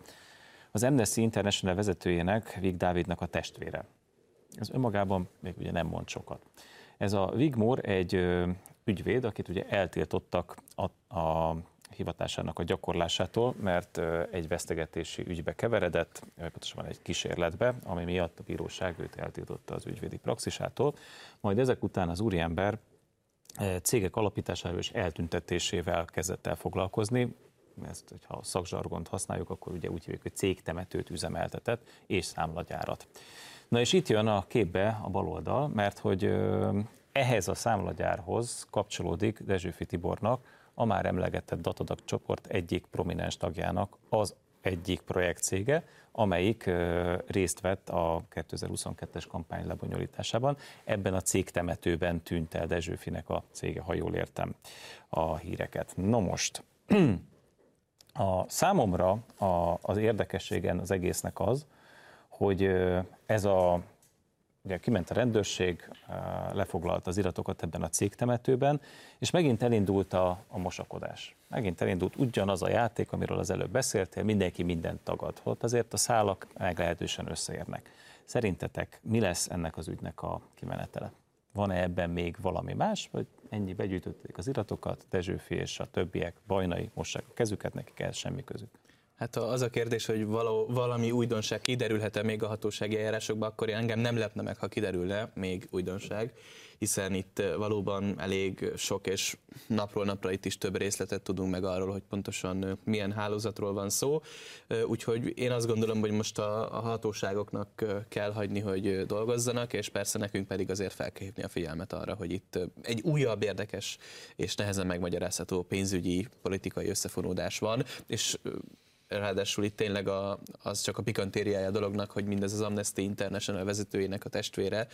az Amnesty International vezetőjének, Vig Dávidnak a testvére. Ez önmagában még ugye nem mond sokat. Ez a Wigmore egy ügyvéd, akit ugye eltiltottak a, a hivatásának a gyakorlásától, mert egy vesztegetési ügybe keveredett, pontosan egy kísérletbe, ami miatt a bíróság őt eltiltotta az ügyvédi praxisától. Majd ezek után az úriember cégek alapításával és eltüntetésével kezdett el foglalkozni, ezt, hogyha a szakzsargont használjuk, akkor ugye úgy hívjuk, hogy cégtemetőt üzemeltetett és számlagyárat. Na és itt jön a képbe a baloldal, mert hogy ehhez a számlagyárhoz kapcsolódik Dezsőfi Tibornak a már emlegetett Datadag csoport egyik prominens tagjának az egyik projektcége, amelyik részt vett a 2022-es kampány lebonyolításában. Ebben a cégtemetőben tűnt el Dezsőfinek a cége, ha jól értem a híreket. No most, a számomra a, az érdekességen az egésznek az, hogy ez a ugye kiment a rendőrség, lefoglalta az iratokat ebben a cégtemetőben, és megint elindult a, a mosakodás. Megint elindult ugyanaz a játék, amiről az előbb beszéltél, mindenki mindent tagad. Ott azért a szálak meglehetősen összeérnek. Szerintetek mi lesz ennek az ügynek a kimenetele? Van-e ebben még valami más, vagy ennyi begyűjtötték az iratokat, Dezsőfi és a többiek bajnai mossák a kezüket, nekik ez semmi közük? Hát az a kérdés, hogy való, valami újdonság kiderülhet-e még a hatósági eljárásokban, akkor engem nem lepne meg, ha kiderülne még újdonság, hiszen itt valóban elég sok és napról napra itt is több részletet tudunk meg arról, hogy pontosan milyen hálózatról van szó. Úgyhogy én azt gondolom, hogy most a, a hatóságoknak kell hagyni, hogy dolgozzanak, és persze nekünk pedig azért fel kell hívni a figyelmet arra, hogy itt egy újabb érdekes és nehezen megmagyarázható pénzügyi politikai összefonódás van, és ráadásul itt tényleg a, az csak a pikantériája a dolognak, hogy mindez az Amnesty International vezetőjének a testvére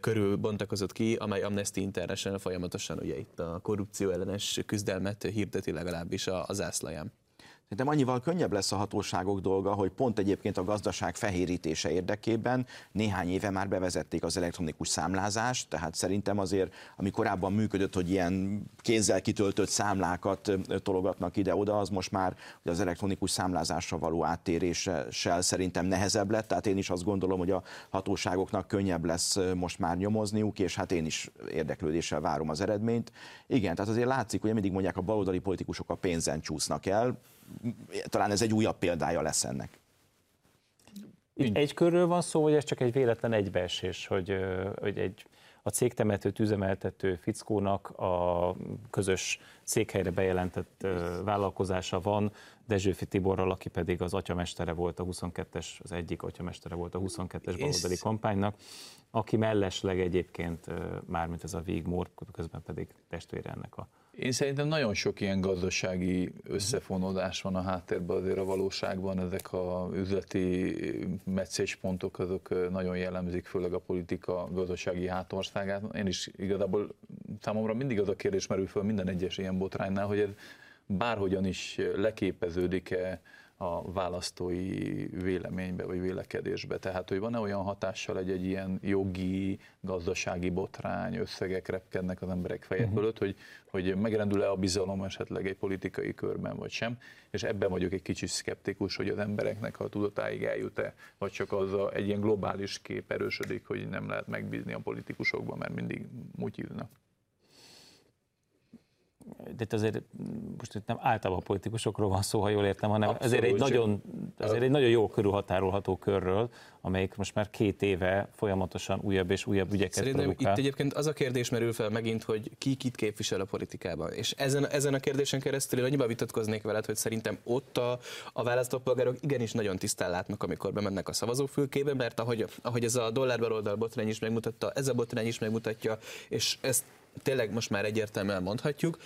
körül bontakozott ki, amely Amnesty International folyamatosan ugye itt a korrupció ellenes küzdelmet hirdeti legalábbis a, az zászlaján. Szerintem annyival könnyebb lesz a hatóságok dolga, hogy pont egyébként a gazdaság fehérítése érdekében néhány éve már bevezették az elektronikus számlázást, tehát szerintem azért, ami korábban működött, hogy ilyen kézzel kitöltött számlákat tologatnak ide-oda, az most már hogy az elektronikus számlázásra való áttéréssel szerintem nehezebb lett, tehát én is azt gondolom, hogy a hatóságoknak könnyebb lesz most már nyomozniuk, és hát én is érdeklődéssel várom az eredményt. Igen, tehát azért látszik, hogy mindig mondják, a baloldali politikusok a pénzen csúsznak el, talán ez egy újabb példája lesz ennek. Itt egy körről van szó, vagy ez csak egy véletlen egybeesés, hogy, hogy egy a cégtemetőt üzemeltető fickónak a közös székhelyre bejelentett vállalkozása van, Dezsőfi Tiborral, aki pedig az atyamestere volt a 22-es, az egyik atyamestere volt a 22-es baloldali kampánynak, aki mellesleg egyébként, mármint ez a Vigmore, közben pedig testvére ennek a én szerintem nagyon sok ilyen gazdasági összefonódás van a háttérben azért a valóságban, ezek a üzleti meccéspontok azok nagyon jellemzik, főleg a politika gazdasági hátországát. Én is igazából számomra mindig az a kérdés merül föl minden egyes ilyen botránynál, hogy ez bárhogyan is leképeződik-e a választói véleménybe vagy vélekedésbe. Tehát, hogy van-e olyan hatással egy, egy ilyen jogi, gazdasági botrány, összegek repkednek az emberek feje uh-huh. fölött, hogy, hogy megrendül-e a bizalom esetleg egy politikai körben, vagy sem. És ebben vagyok egy kicsit szkeptikus, hogy az embereknek a tudatáig eljut-e, vagy csak az a, egy ilyen globális kép erősödik, hogy nem lehet megbízni a politikusokban, mert mindig mutyiznak de azért most itt nem általában politikusokról van szó, ha jól értem, hanem Abszolút, ezért egy, nagyon, ezért egy nagyon jó körülhatárolható körről, amelyik most már két éve folyamatosan újabb és újabb ügyeket Szerintem produkál. itt egyébként az a kérdés merül fel megint, hogy ki kit képvisel a politikában. És ezen, ezen a kérdésen keresztül én annyiban vitatkoznék veled, hogy szerintem ott a, a választópolgárok igenis nagyon tisztán látnak, amikor bemennek a szavazófülkébe, mert ahogy, ahogy ez a dollárbaroldal botrány is megmutatta, ez a botrány is megmutatja, és ezt tényleg most már egyértelműen mondhatjuk.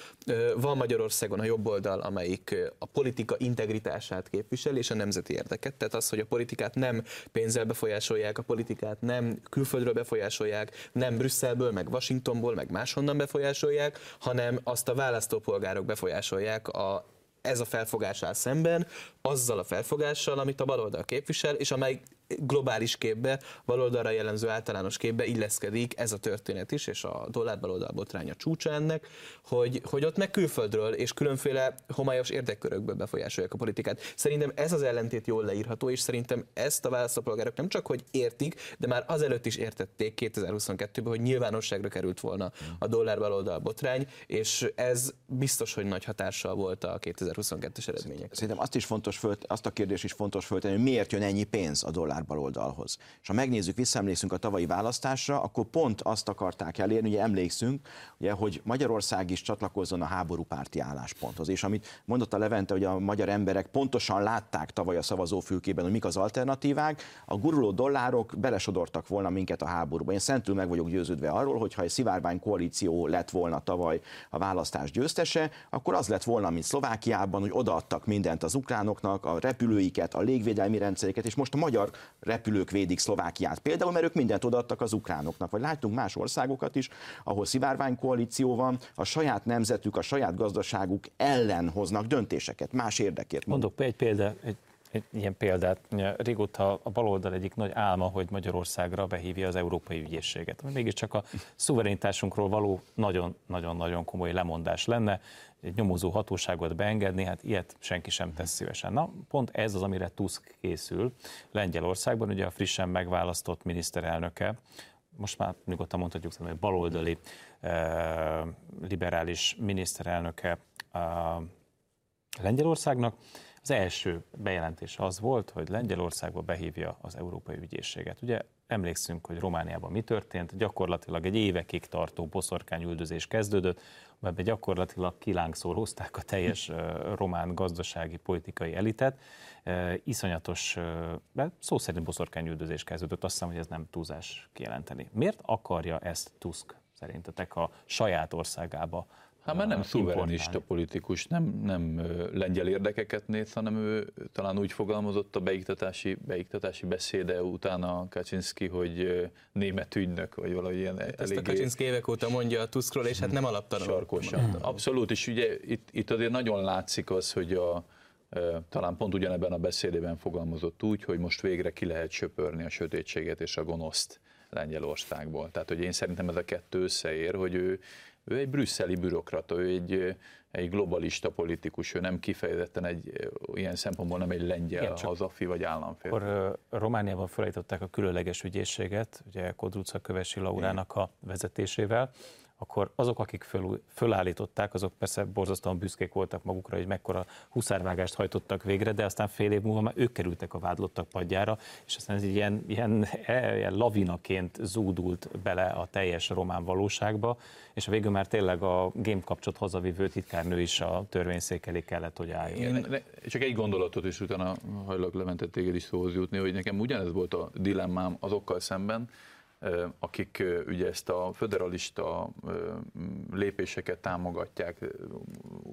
Van Magyarországon a jobb oldal, amelyik a politika integritását képviseli, és a nemzeti érdeket. Tehát az, hogy a politikát nem pénzzel befolyásolják, a politikát nem külföldről befolyásolják, nem Brüsszelből, meg Washingtonból, meg máshonnan befolyásolják, hanem azt a választópolgárok befolyásolják a ez a felfogás áll szemben, azzal a felfogással, amit a baloldal képvisel, és amely globális képbe, baloldalra jellemző általános képbe illeszkedik ez a történet is, és a dollár baloldal botránya csúcsa ennek, hogy, hogy ott meg külföldről és különféle homályos érdekkörökből befolyásolják a politikát. Szerintem ez az ellentét jól leírható, és szerintem ezt a választópolgárok nem csak hogy értik, de már azelőtt is értették 2022-ben, hogy nyilvánosságra került volna a dollár baloldal botrány, és ez biztos, hogy nagy hatással volt a 2022-es eredmények. Szerintem azt is fontos föl, azt a kérdést is fontos föltenni, hogy miért jön ennyi pénz a dollár baloldalhoz. És ha megnézzük, visszaemlékszünk a tavalyi választásra, akkor pont azt akarták elérni, ugye emlékszünk, ugye, hogy Magyarország is csatlakozzon a háborúpárti állásponthoz. És amit mondott a Levente, hogy a magyar emberek pontosan látták tavaly a szavazófülkében, hogy mik az alternatívák, a guruló dollárok belesodortak volna minket a háborúba. Én szentül meg vagyok győződve arról, hogy ha egy szivárvány koalíció lett volna tavaly a választás győztese, akkor az lett volna, mint Szlovákiában, hogy odaadtak mindent az ukránoknak, a repülőiket, a légvédelmi rendszereket, és most a magyar repülők védik Szlovákiát például, mert ők mindent odaadtak az ukránoknak. Vagy láttunk más országokat is, ahol szivárvány koalíció van, a saját nemzetük, a saját gazdaságuk ellen hoznak döntéseket, más érdekért. Mondok egy példa, egy egy ilyen példát. Régóta a baloldal egyik nagy álma, hogy Magyarországra behívja az Európai Ügyészséget. Mégiscsak a szuverenitásunkról való nagyon-nagyon-nagyon komoly lemondás lenne, egy nyomozó hatóságot beengedni, hát ilyet senki sem tesz szívesen. Na, pont ez az, amire Tusk készül Lengyelországban, ugye a frissen megválasztott miniszterelnöke, most már nyugodtan mondhatjuk, hogy baloldali eh, liberális miniszterelnöke eh, Lengyelországnak, az első bejelentés az volt, hogy Lengyelországba behívja az Európai Ügyészséget. Ugye emlékszünk, hogy Romániában mi történt, gyakorlatilag egy évekig tartó boszorkányüldözés kezdődött, mert gyakorlatilag kilángszól hozták a teljes román gazdasági politikai elitet. Iszonyatos, szó szerint boszorkányüldözés kezdődött, azt hiszem, hogy ez nem túlzás kijelenteni. Miért akarja ezt Tusk szerintetek a saját országába Hát mert nem szuverenista politikus, nem, nem lengyel érdekeket néz, hanem ő talán úgy fogalmazott a beiktatási, beiktatási beszéde után a Kaczynski, hogy német ügynök, vagy valahogy ilyen Ezt eléggé... a Kaczynski évek óta mondja a Tuskról, és hát nem alaptalan. Sarkosan. Abszolút, és ugye itt, itt azért nagyon látszik az, hogy a, talán pont ugyanebben a beszédében fogalmazott úgy, hogy most végre ki lehet söpörni a sötétséget és a gonoszt Lengyelországból. Tehát, hogy én szerintem ez a kettő összeér, hogy ő ő egy brüsszeli bürokrata, ő egy, egy globalista politikus, ő nem kifejezetten egy ilyen szempontból nem egy lengyel Igen, hazafi vagy államfél. Akkor Romániában felállították a különleges ügyészséget, ugye Kodruca Kövesi Laurának a vezetésével, akkor azok, akik föl, fölállították, azok persze borzasztóan büszkék voltak magukra, hogy mekkora huszárvágást hajtottak végre, de aztán fél év múlva már ők kerültek a vádlottak padjára, és aztán ez ilyen, ilyen, ilyen lavinaként zúdult bele a teljes román valóságba, és a végül már tényleg a game kapcsot hazavívő titkárnő is a törvényszék elé kellett, hogy álljon. Én, csak egy gondolatot is utána hajlak lementett téged is szóhoz jutni, hogy nekem ugyanez volt a dilemmám azokkal szemben, akik ugye ezt a föderalista lépéseket támogatják.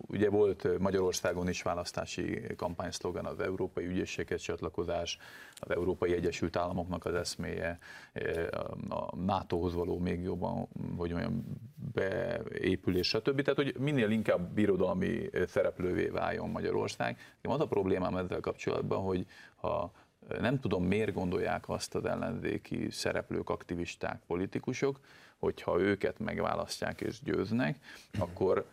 Ugye volt Magyarországon is választási kampányszlogan az Európai Ügyészséghez csatlakozás, az Európai Egyesült Államoknak az eszméje, a NATO-hoz való még jobban, hogy olyan beépülés, stb. Tehát, hogy minél inkább birodalmi szereplővé váljon Magyarország. Az a problémám ezzel kapcsolatban, hogy ha nem tudom, miért gondolják azt az ellenzéki szereplők, aktivisták, politikusok, hogyha őket megválasztják és győznek, akkor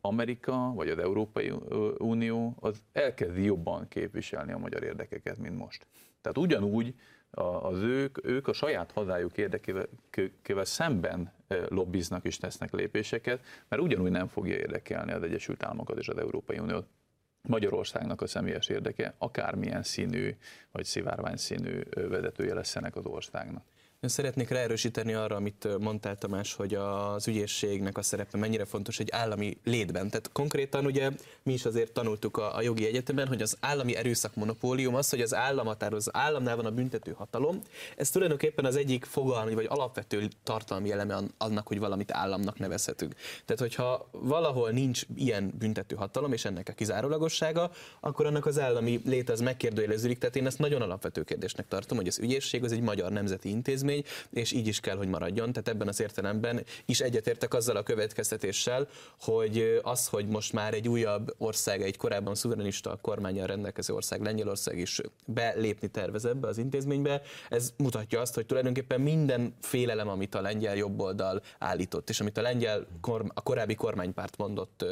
Amerika vagy az Európai Unió az elkezdi jobban képviselni a magyar érdekeket, mint most. Tehát ugyanúgy az ők, ők a saját hazájuk érdekével szemben lobbiznak és tesznek lépéseket, mert ugyanúgy nem fogja érdekelni az Egyesült Államokat és az Európai Uniót. Magyarországnak a személyes érdeke, akármilyen színű vagy szivárvány színű vezetője lesz ennek az országnak. Én szeretnék ráerősíteni arra, amit mondtál Tamás, hogy az ügyészségnek a szerepe mennyire fontos egy állami létben. Tehát konkrétan ugye mi is azért tanultuk a, a jogi egyetemen, hogy az állami erőszak monopólium az, hogy az állam határoz, államnál van a büntető hatalom. Ez tulajdonképpen az egyik fogalmi vagy alapvető tartalmi eleme annak, hogy valamit államnak nevezhetünk. Tehát, hogyha valahol nincs ilyen büntető hatalom, és ennek a kizárólagossága, akkor annak az állami lét az megkérdőjeleződik. Tehát én ezt nagyon alapvető kérdésnek tartom, hogy az ügyészség az egy magyar nemzeti intézmény, intézmény, és így is kell, hogy maradjon. Tehát ebben az értelemben is egyetértek azzal a következtetéssel, hogy az, hogy most már egy újabb ország, egy korábban szuverenista kormányjal rendelkező ország, Lengyelország is belépni tervez ebbe az intézménybe, ez mutatja azt, hogy tulajdonképpen minden félelem, amit a lengyel jobboldal állított, és amit a lengyel a korábbi kormánypárt mondott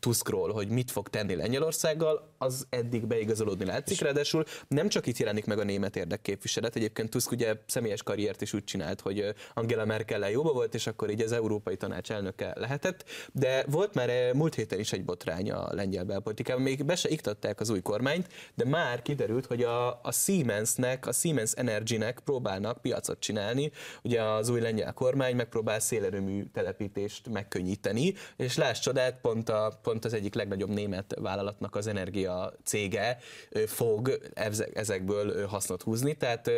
Tuskról, hogy mit fog tenni Lengyelországgal, az eddig beigazolódni látszik. Ráadásul nem csak itt jelenik meg a német érdekképviselet, egyébként Tusk ugye személyes karrier karriert is úgy csinált, hogy Angela merkel jóba volt, és akkor így az Európai Tanács elnöke lehetett, de volt már múlt héten is egy botrány a lengyel belpolitikában, még be se iktatták az új kormányt, de már kiderült, hogy a, a Siemensnek, a Siemens Energy-nek próbálnak piacot csinálni, ugye az új lengyel kormány megpróbál szélerőmű telepítést megkönnyíteni, és láss csodát, pont, a, pont az egyik legnagyobb német vállalatnak az energia cége fog ezekből hasznot húzni, tehát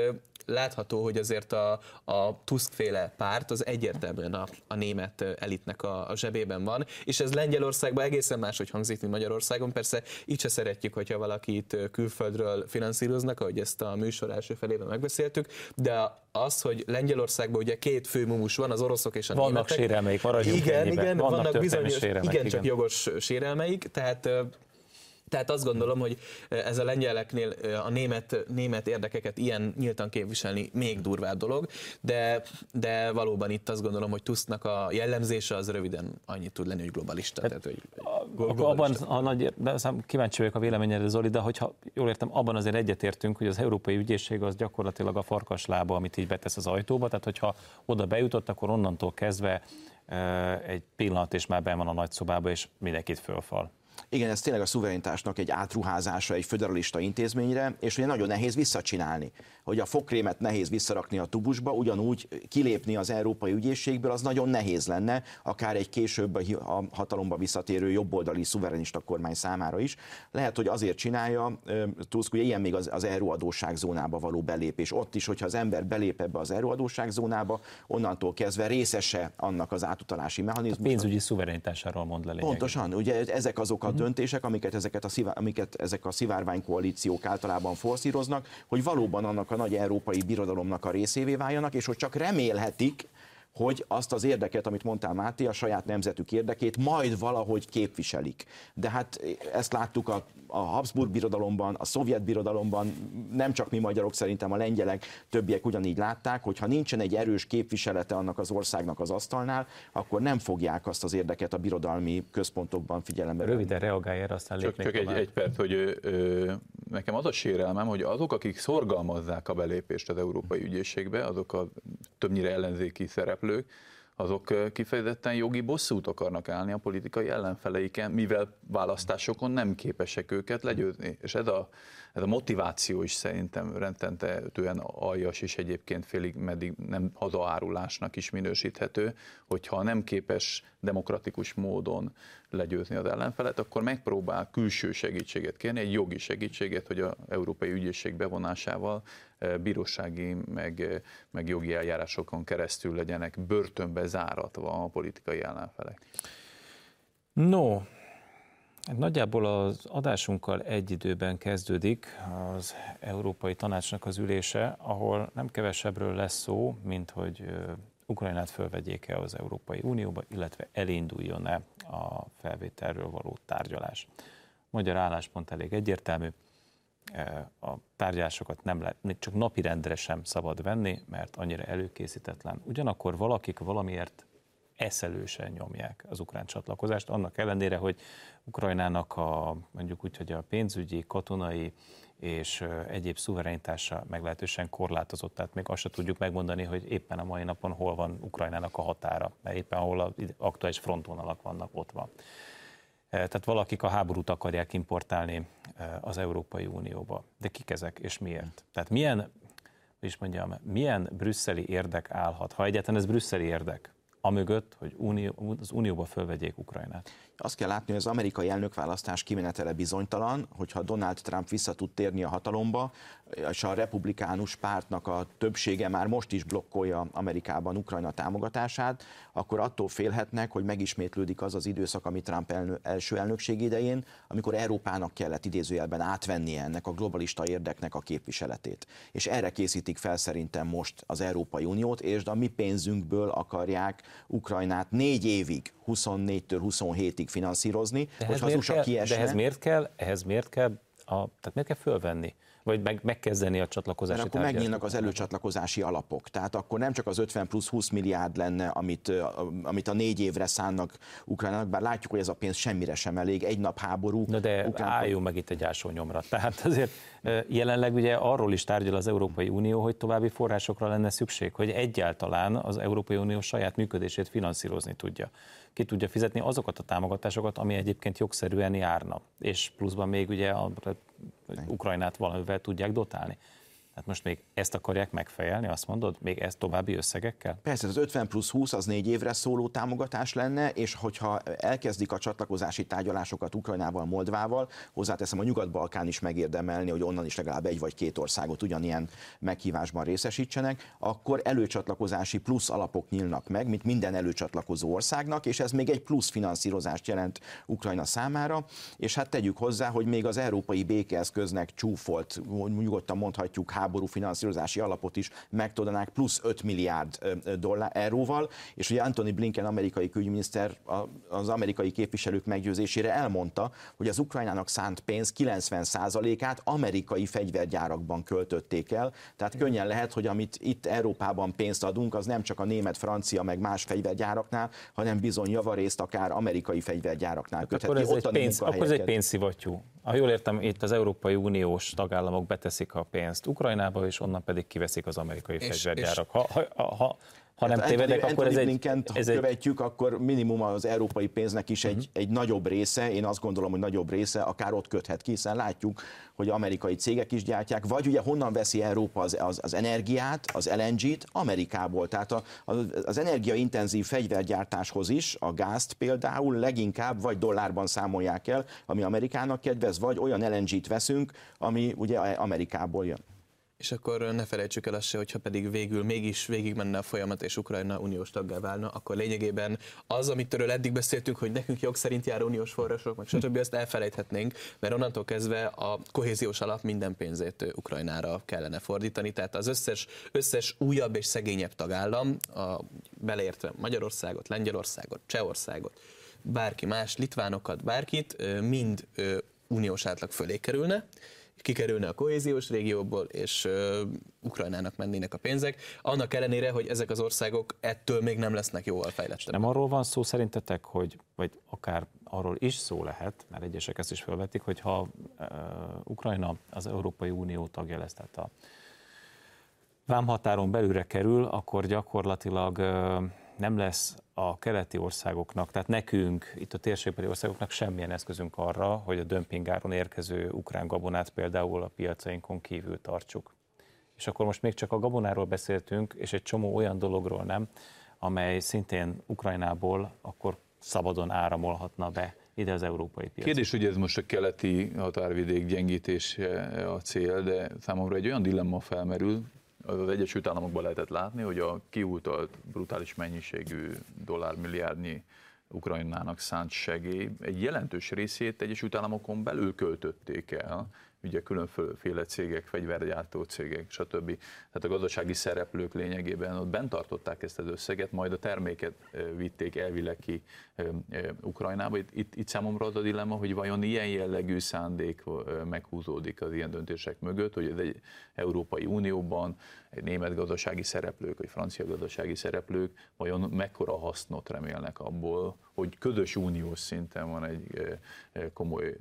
látható, hogy azért a, a Tusk-féle párt az egyértelműen a, a német elitnek a, a zsebében van, és ez Lengyelországban egészen máshogy hangzik, mint Magyarországon. Persze így se szeretjük, hogyha valakit külföldről finanszíroznak, ahogy ezt a műsor első felében megbeszéltük, de az, hogy Lengyelországban ugye két fő mumus van, az oroszok és a vannak németek. Vannak sérelmeik, maradjunk Igen, ennyiben. igen, vannak, vannak bizonyos, sérelmek, igen, igen, csak jogos sérelmeik, tehát tehát azt gondolom, hogy ez a lengyeleknél a német, német érdekeket ilyen nyíltan képviselni még durvább dolog, de, de valóban itt azt gondolom, hogy Tusknak a jellemzése az röviden annyit tud lenni, hogy globalista. Hát, tehát, hogy globalista. Abban a nagy, de kíváncsi vagyok a véleményedre, Zoli, de hogyha jól értem, abban azért egyetértünk, hogy az Európai Ügyészség az gyakorlatilag a farkaslába, amit így betesz az ajtóba, tehát hogyha oda bejutott, akkor onnantól kezdve egy pillanat, és már be van a nagyszobába, és mindenkit fölfal. Igen, ez tényleg a szuverenitásnak egy átruházása egy föderalista intézményre, és ugye nagyon nehéz visszacsinálni. Hogy a fokrémet nehéz visszarakni a tubusba, ugyanúgy kilépni az Európai Ügyészségből, az nagyon nehéz lenne, akár egy később a hatalomba visszatérő jobboldali szuverenista kormány számára is. Lehet, hogy azért csinálja, Tusk, ugye ilyen még az, az euróadóság zónába való belépés. Ott is, hogyha az ember belép ebbe az euróadóság zónába, onnantól kezdve részese annak az átutalási mechanizmusnak. A pénzügyi szuverenitásáról mond le lényegében. Pontosan, ugye ezek azok a uh-huh. döntések, amiket, ezeket a szivá, amiket ezek a szivárványkoalíciók általában forszíroznak, hogy valóban annak a nagy európai birodalomnak a részévé váljanak, és hogy csak remélhetik, hogy azt az érdeket, amit mondtál Máté, a saját nemzetük érdekét majd valahogy képviselik. De hát ezt láttuk a, a Habsburg birodalomban, a szovjet birodalomban, nem csak mi magyarok, szerintem a lengyelek, többiek ugyanígy látták, hogy ha nincsen egy erős képviselete annak az országnak az asztalnál, akkor nem fogják azt az érdeket a birodalmi központokban figyelembe Röviden reagálj erre, aztán Csak, csak egy, egy perc, hogy ö, ö, nekem az a sérelmem, hogy azok, akik szorgalmazzák a belépést az Európai Ügyészségbe, azok a többnyire ellenzéki szereplők, szereplők, azok kifejezetten jogi bosszút akarnak állni a politikai ellenfeleiken, mivel választásokon nem képesek őket legyőzni. És ez a, ez a motiváció is szerintem rendtentetően aljas és egyébként félig meddig nem hazaárulásnak is minősíthető, hogyha nem képes demokratikus módon legyőzni az ellenfelet, akkor megpróbál külső segítséget kérni, egy jogi segítséget, hogy az Európai Ügyészség bevonásával bírósági meg, meg jogi eljárásokon keresztül legyenek börtönbe záratva a politikai ellenfelek. No, Nagyjából az adásunkkal egy időben kezdődik az Európai Tanácsnak az ülése, ahol nem kevesebbről lesz szó, mint hogy Ukrajnát fölvegyék-e az Európai Unióba, illetve elinduljon-e a felvételről való tárgyalás. Magyar álláspont elég egyértelmű, a tárgyalásokat nem lehet, csak napirendre sem szabad venni, mert annyira előkészítetlen. Ugyanakkor valakik valamiért eszelősen nyomják az ukrán csatlakozást, annak ellenére, hogy Ukrajnának a mondjuk úgy, hogy a pénzügyi, katonai és egyéb szuverenitása meglehetősen korlátozott, tehát még azt se tudjuk megmondani, hogy éppen a mai napon hol van Ukrajnának a határa, mert éppen ahol az aktuális frontvonalak vannak, ott van. Tehát valakik a háborút akarják importálni az Európai Unióba. De kik ezek és miért? Tehát milyen, is mondjam, milyen brüsszeli érdek állhat, ha egyáltalán ez brüsszeli érdek, amögött, hogy unió, az Unióba fölvegyék Ukrajnát? Azt kell látni, hogy az amerikai elnökválasztás kimenetele bizonytalan, hogyha Donald Trump vissza tud térni a hatalomba, és a republikánus pártnak a többsége már most is blokkolja Amerikában Ukrajna támogatását, akkor attól félhetnek, hogy megismétlődik az az időszak, ami Trump elnö, első elnökség idején, amikor Európának kellett idézőjelben átvennie ennek a globalista érdeknek a képviseletét. És erre készítik fel szerintem most az Európai Uniót, és a mi pénzünkből akarják Ukrajnát négy évig, 24-től 27-ig finanszírozni, de hogyha az USA kell, kiesne... De ehhez miért kell, ehhez miért kell, a, tehát miért kell fölvenni? vagy meg, megkezdeni a csatlakozási Mert akkor megnyílnak az előcsatlakozási alapok. Tehát akkor nem csak az 50 plusz 20 milliárd lenne, amit, amit a négy évre szánnak Ukrajnának, bár látjuk, hogy ez a pénz semmire sem elég, egy nap háború. Na de Ukrán... álljunk meg itt egy ásó nyomra. Tehát azért jelenleg ugye arról is tárgyal az Európai Unió, hogy további forrásokra lenne szükség, hogy egyáltalán az Európai Unió saját működését finanszírozni tudja ki tudja fizetni azokat a támogatásokat, ami egyébként jogszerűen járna. És pluszban még ugye a, a Ukrajnát valamivel tudják dotálni. Tehát most még ezt akarják megfejelni, azt mondod, még ezt további összegekkel? Persze, az 50 plusz 20 az négy évre szóló támogatás lenne, és hogyha elkezdik a csatlakozási tárgyalásokat Ukrajnával, Moldvával, hozzáteszem, a Nyugat-Balkán is megérdemelni, hogy onnan is legalább egy vagy két országot ugyanilyen meghívásban részesítsenek, akkor előcsatlakozási plusz alapok nyílnak meg, mint minden előcsatlakozó országnak, és ez még egy plusz finanszírozást jelent Ukrajna számára, és hát tegyük hozzá, hogy még az európai békeeszköznek csúfolt, nyugodtan mondhatjuk, háború finanszírozási alapot is megtoldanák plusz 5 milliárd dollár, euróval, és ugye Anthony Blinken, amerikai külügyminiszter az amerikai képviselők meggyőzésére elmondta, hogy az Ukrajnának szánt pénz 90%-át amerikai fegyvergyárakban költötték el, tehát könnyen lehet, hogy amit itt Európában pénzt adunk, az nem csak a német, francia, meg más fegyvergyáraknál, hanem bizony javarészt akár amerikai fegyvergyáraknál köthet akkor ez, egy pénz, akkor ez egy pénzszivattyú. Ha jól értem, itt az Európai Uniós tagállamok beteszik a pénzt Ukrajnába, és onnan pedig kiveszik az amerikai fegyvergyárak. Ha, ha, ha, ha nem hát tévedek, Anthony, akkor ez egy... Ez egy... követjük, akkor minimum az európai pénznek is egy, uh-huh. egy nagyobb része, én azt gondolom, hogy nagyobb része akár ott köthet ki, hiszen látjuk, hogy amerikai cégek is gyártják, vagy ugye honnan veszi Európa az, az, az energiát, az LNG-t? Amerikából. Tehát a, az, az energiaintenzív fegyvergyártáshoz is, a gázt például leginkább vagy dollárban számolják el, ami Amerikának kedvez, vagy olyan LNG-t veszünk, ami ugye Amerikából jön. És akkor ne felejtsük el azt se, hogyha pedig végül mégis végigmenne a folyamat, és Ukrajna uniós taggá válna, akkor lényegében az, amit erről eddig beszéltünk, hogy nekünk jog szerint jár uniós források, meg stb. ezt elfelejthetnénk, mert onnantól kezdve a kohéziós alap minden pénzét Ukrajnára kellene fordítani, tehát az összes, összes újabb és szegényebb tagállam, a, beleértve Magyarországot, Lengyelországot, Csehországot, bárki más, litvánokat, bárkit, mind uniós átlag fölé kerülne, kikerülne a kohéziós régióból, és uh, Ukrajnának mennének a pénzek, annak ellenére, hogy ezek az országok ettől még nem lesznek jóval fejlettek. Nem arról van szó szerintetek, hogy, vagy akár arról is szó lehet, mert egyesek ezt is felvetik, hogy ha uh, Ukrajna az Európai Unió tagja lesz, tehát a vámhatáron belülre kerül, akkor gyakorlatilag uh, nem lesz a keleti országoknak, tehát nekünk, itt a térségbeli országoknak semmilyen eszközünk arra, hogy a dömpingáron érkező ukrán gabonát például a piacainkon kívül tartsuk. És akkor most még csak a gabonáról beszéltünk, és egy csomó olyan dologról nem, amely szintén Ukrajnából akkor szabadon áramolhatna be ide az európai piacra. Kérdés, hogy ez most a keleti határvidék gyengítése a cél, de számomra egy olyan dilemma felmerül, az Egyesült Államokban lehetett látni, hogy a kiútolt brutális mennyiségű dollármilliárdnyi Ukrajnának szánt segély egy jelentős részét Egyesült Államokon belül költötték el, ugye különféle cégek, fegyvergyártó cégek, stb. Tehát a gazdasági szereplők lényegében ott bent tartották ezt az összeget, majd a terméket vitték elvileg ki Ukrajnába. Itt, itt, itt számomra az a dilemma, hogy vajon ilyen jellegű szándék meghúzódik az ilyen döntések mögött, hogy egy Európai Unióban egy német gazdasági szereplők, vagy francia gazdasági szereplők vajon mekkora hasznot remélnek abból, hogy közös uniós szinten van egy komoly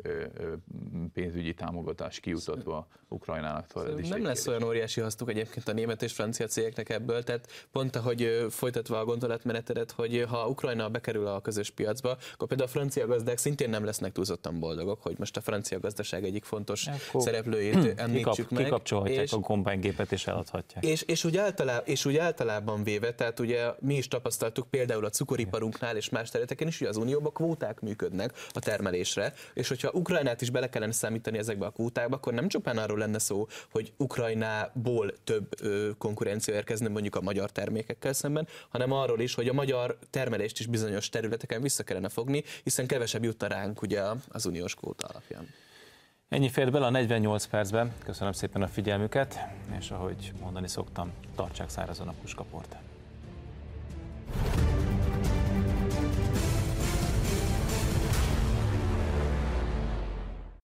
pénzügyi támogatás kiutatva Ukrajnának. Nem lesz olyan óriási hasztuk egyébként a német és francia cégeknek ebből, tehát pont ahogy folytatva a gondolatmenetedet, hogy ha Ukrajna bekerül a közös piacba, akkor például a francia gazdák szintén nem lesznek túlzottan boldogok, hogy most a francia gazdaság egyik fontos akkor szereplőjét említsük kikap, meg. Kikapcsolhatják és, a kombánygépet és eladhatják. És, és, úgy általában, és úgy általában véve, tehát ugye mi is tapasztaltuk például a cukoriparunknál és más területeken is, hogy az Unióban kvóták működnek a termelésre, és hogyha Ukrajnát is bele kellene számítani ezekbe a kvótákba, akkor nem csupán arról lenne szó, hogy Ukrajnából több ö, konkurencia érkezne mondjuk a magyar termékekkel szemben, hanem arról is, hogy a magyar termelést is bizonyos területeken vissza kellene fogni, hiszen kevesebb jutta ránk ugye az uniós kvóta alapján. Ennyi fért bele a 48 percben. Köszönöm szépen a figyelmüket, és ahogy mondani szoktam, tartsák szárazon a puskaport.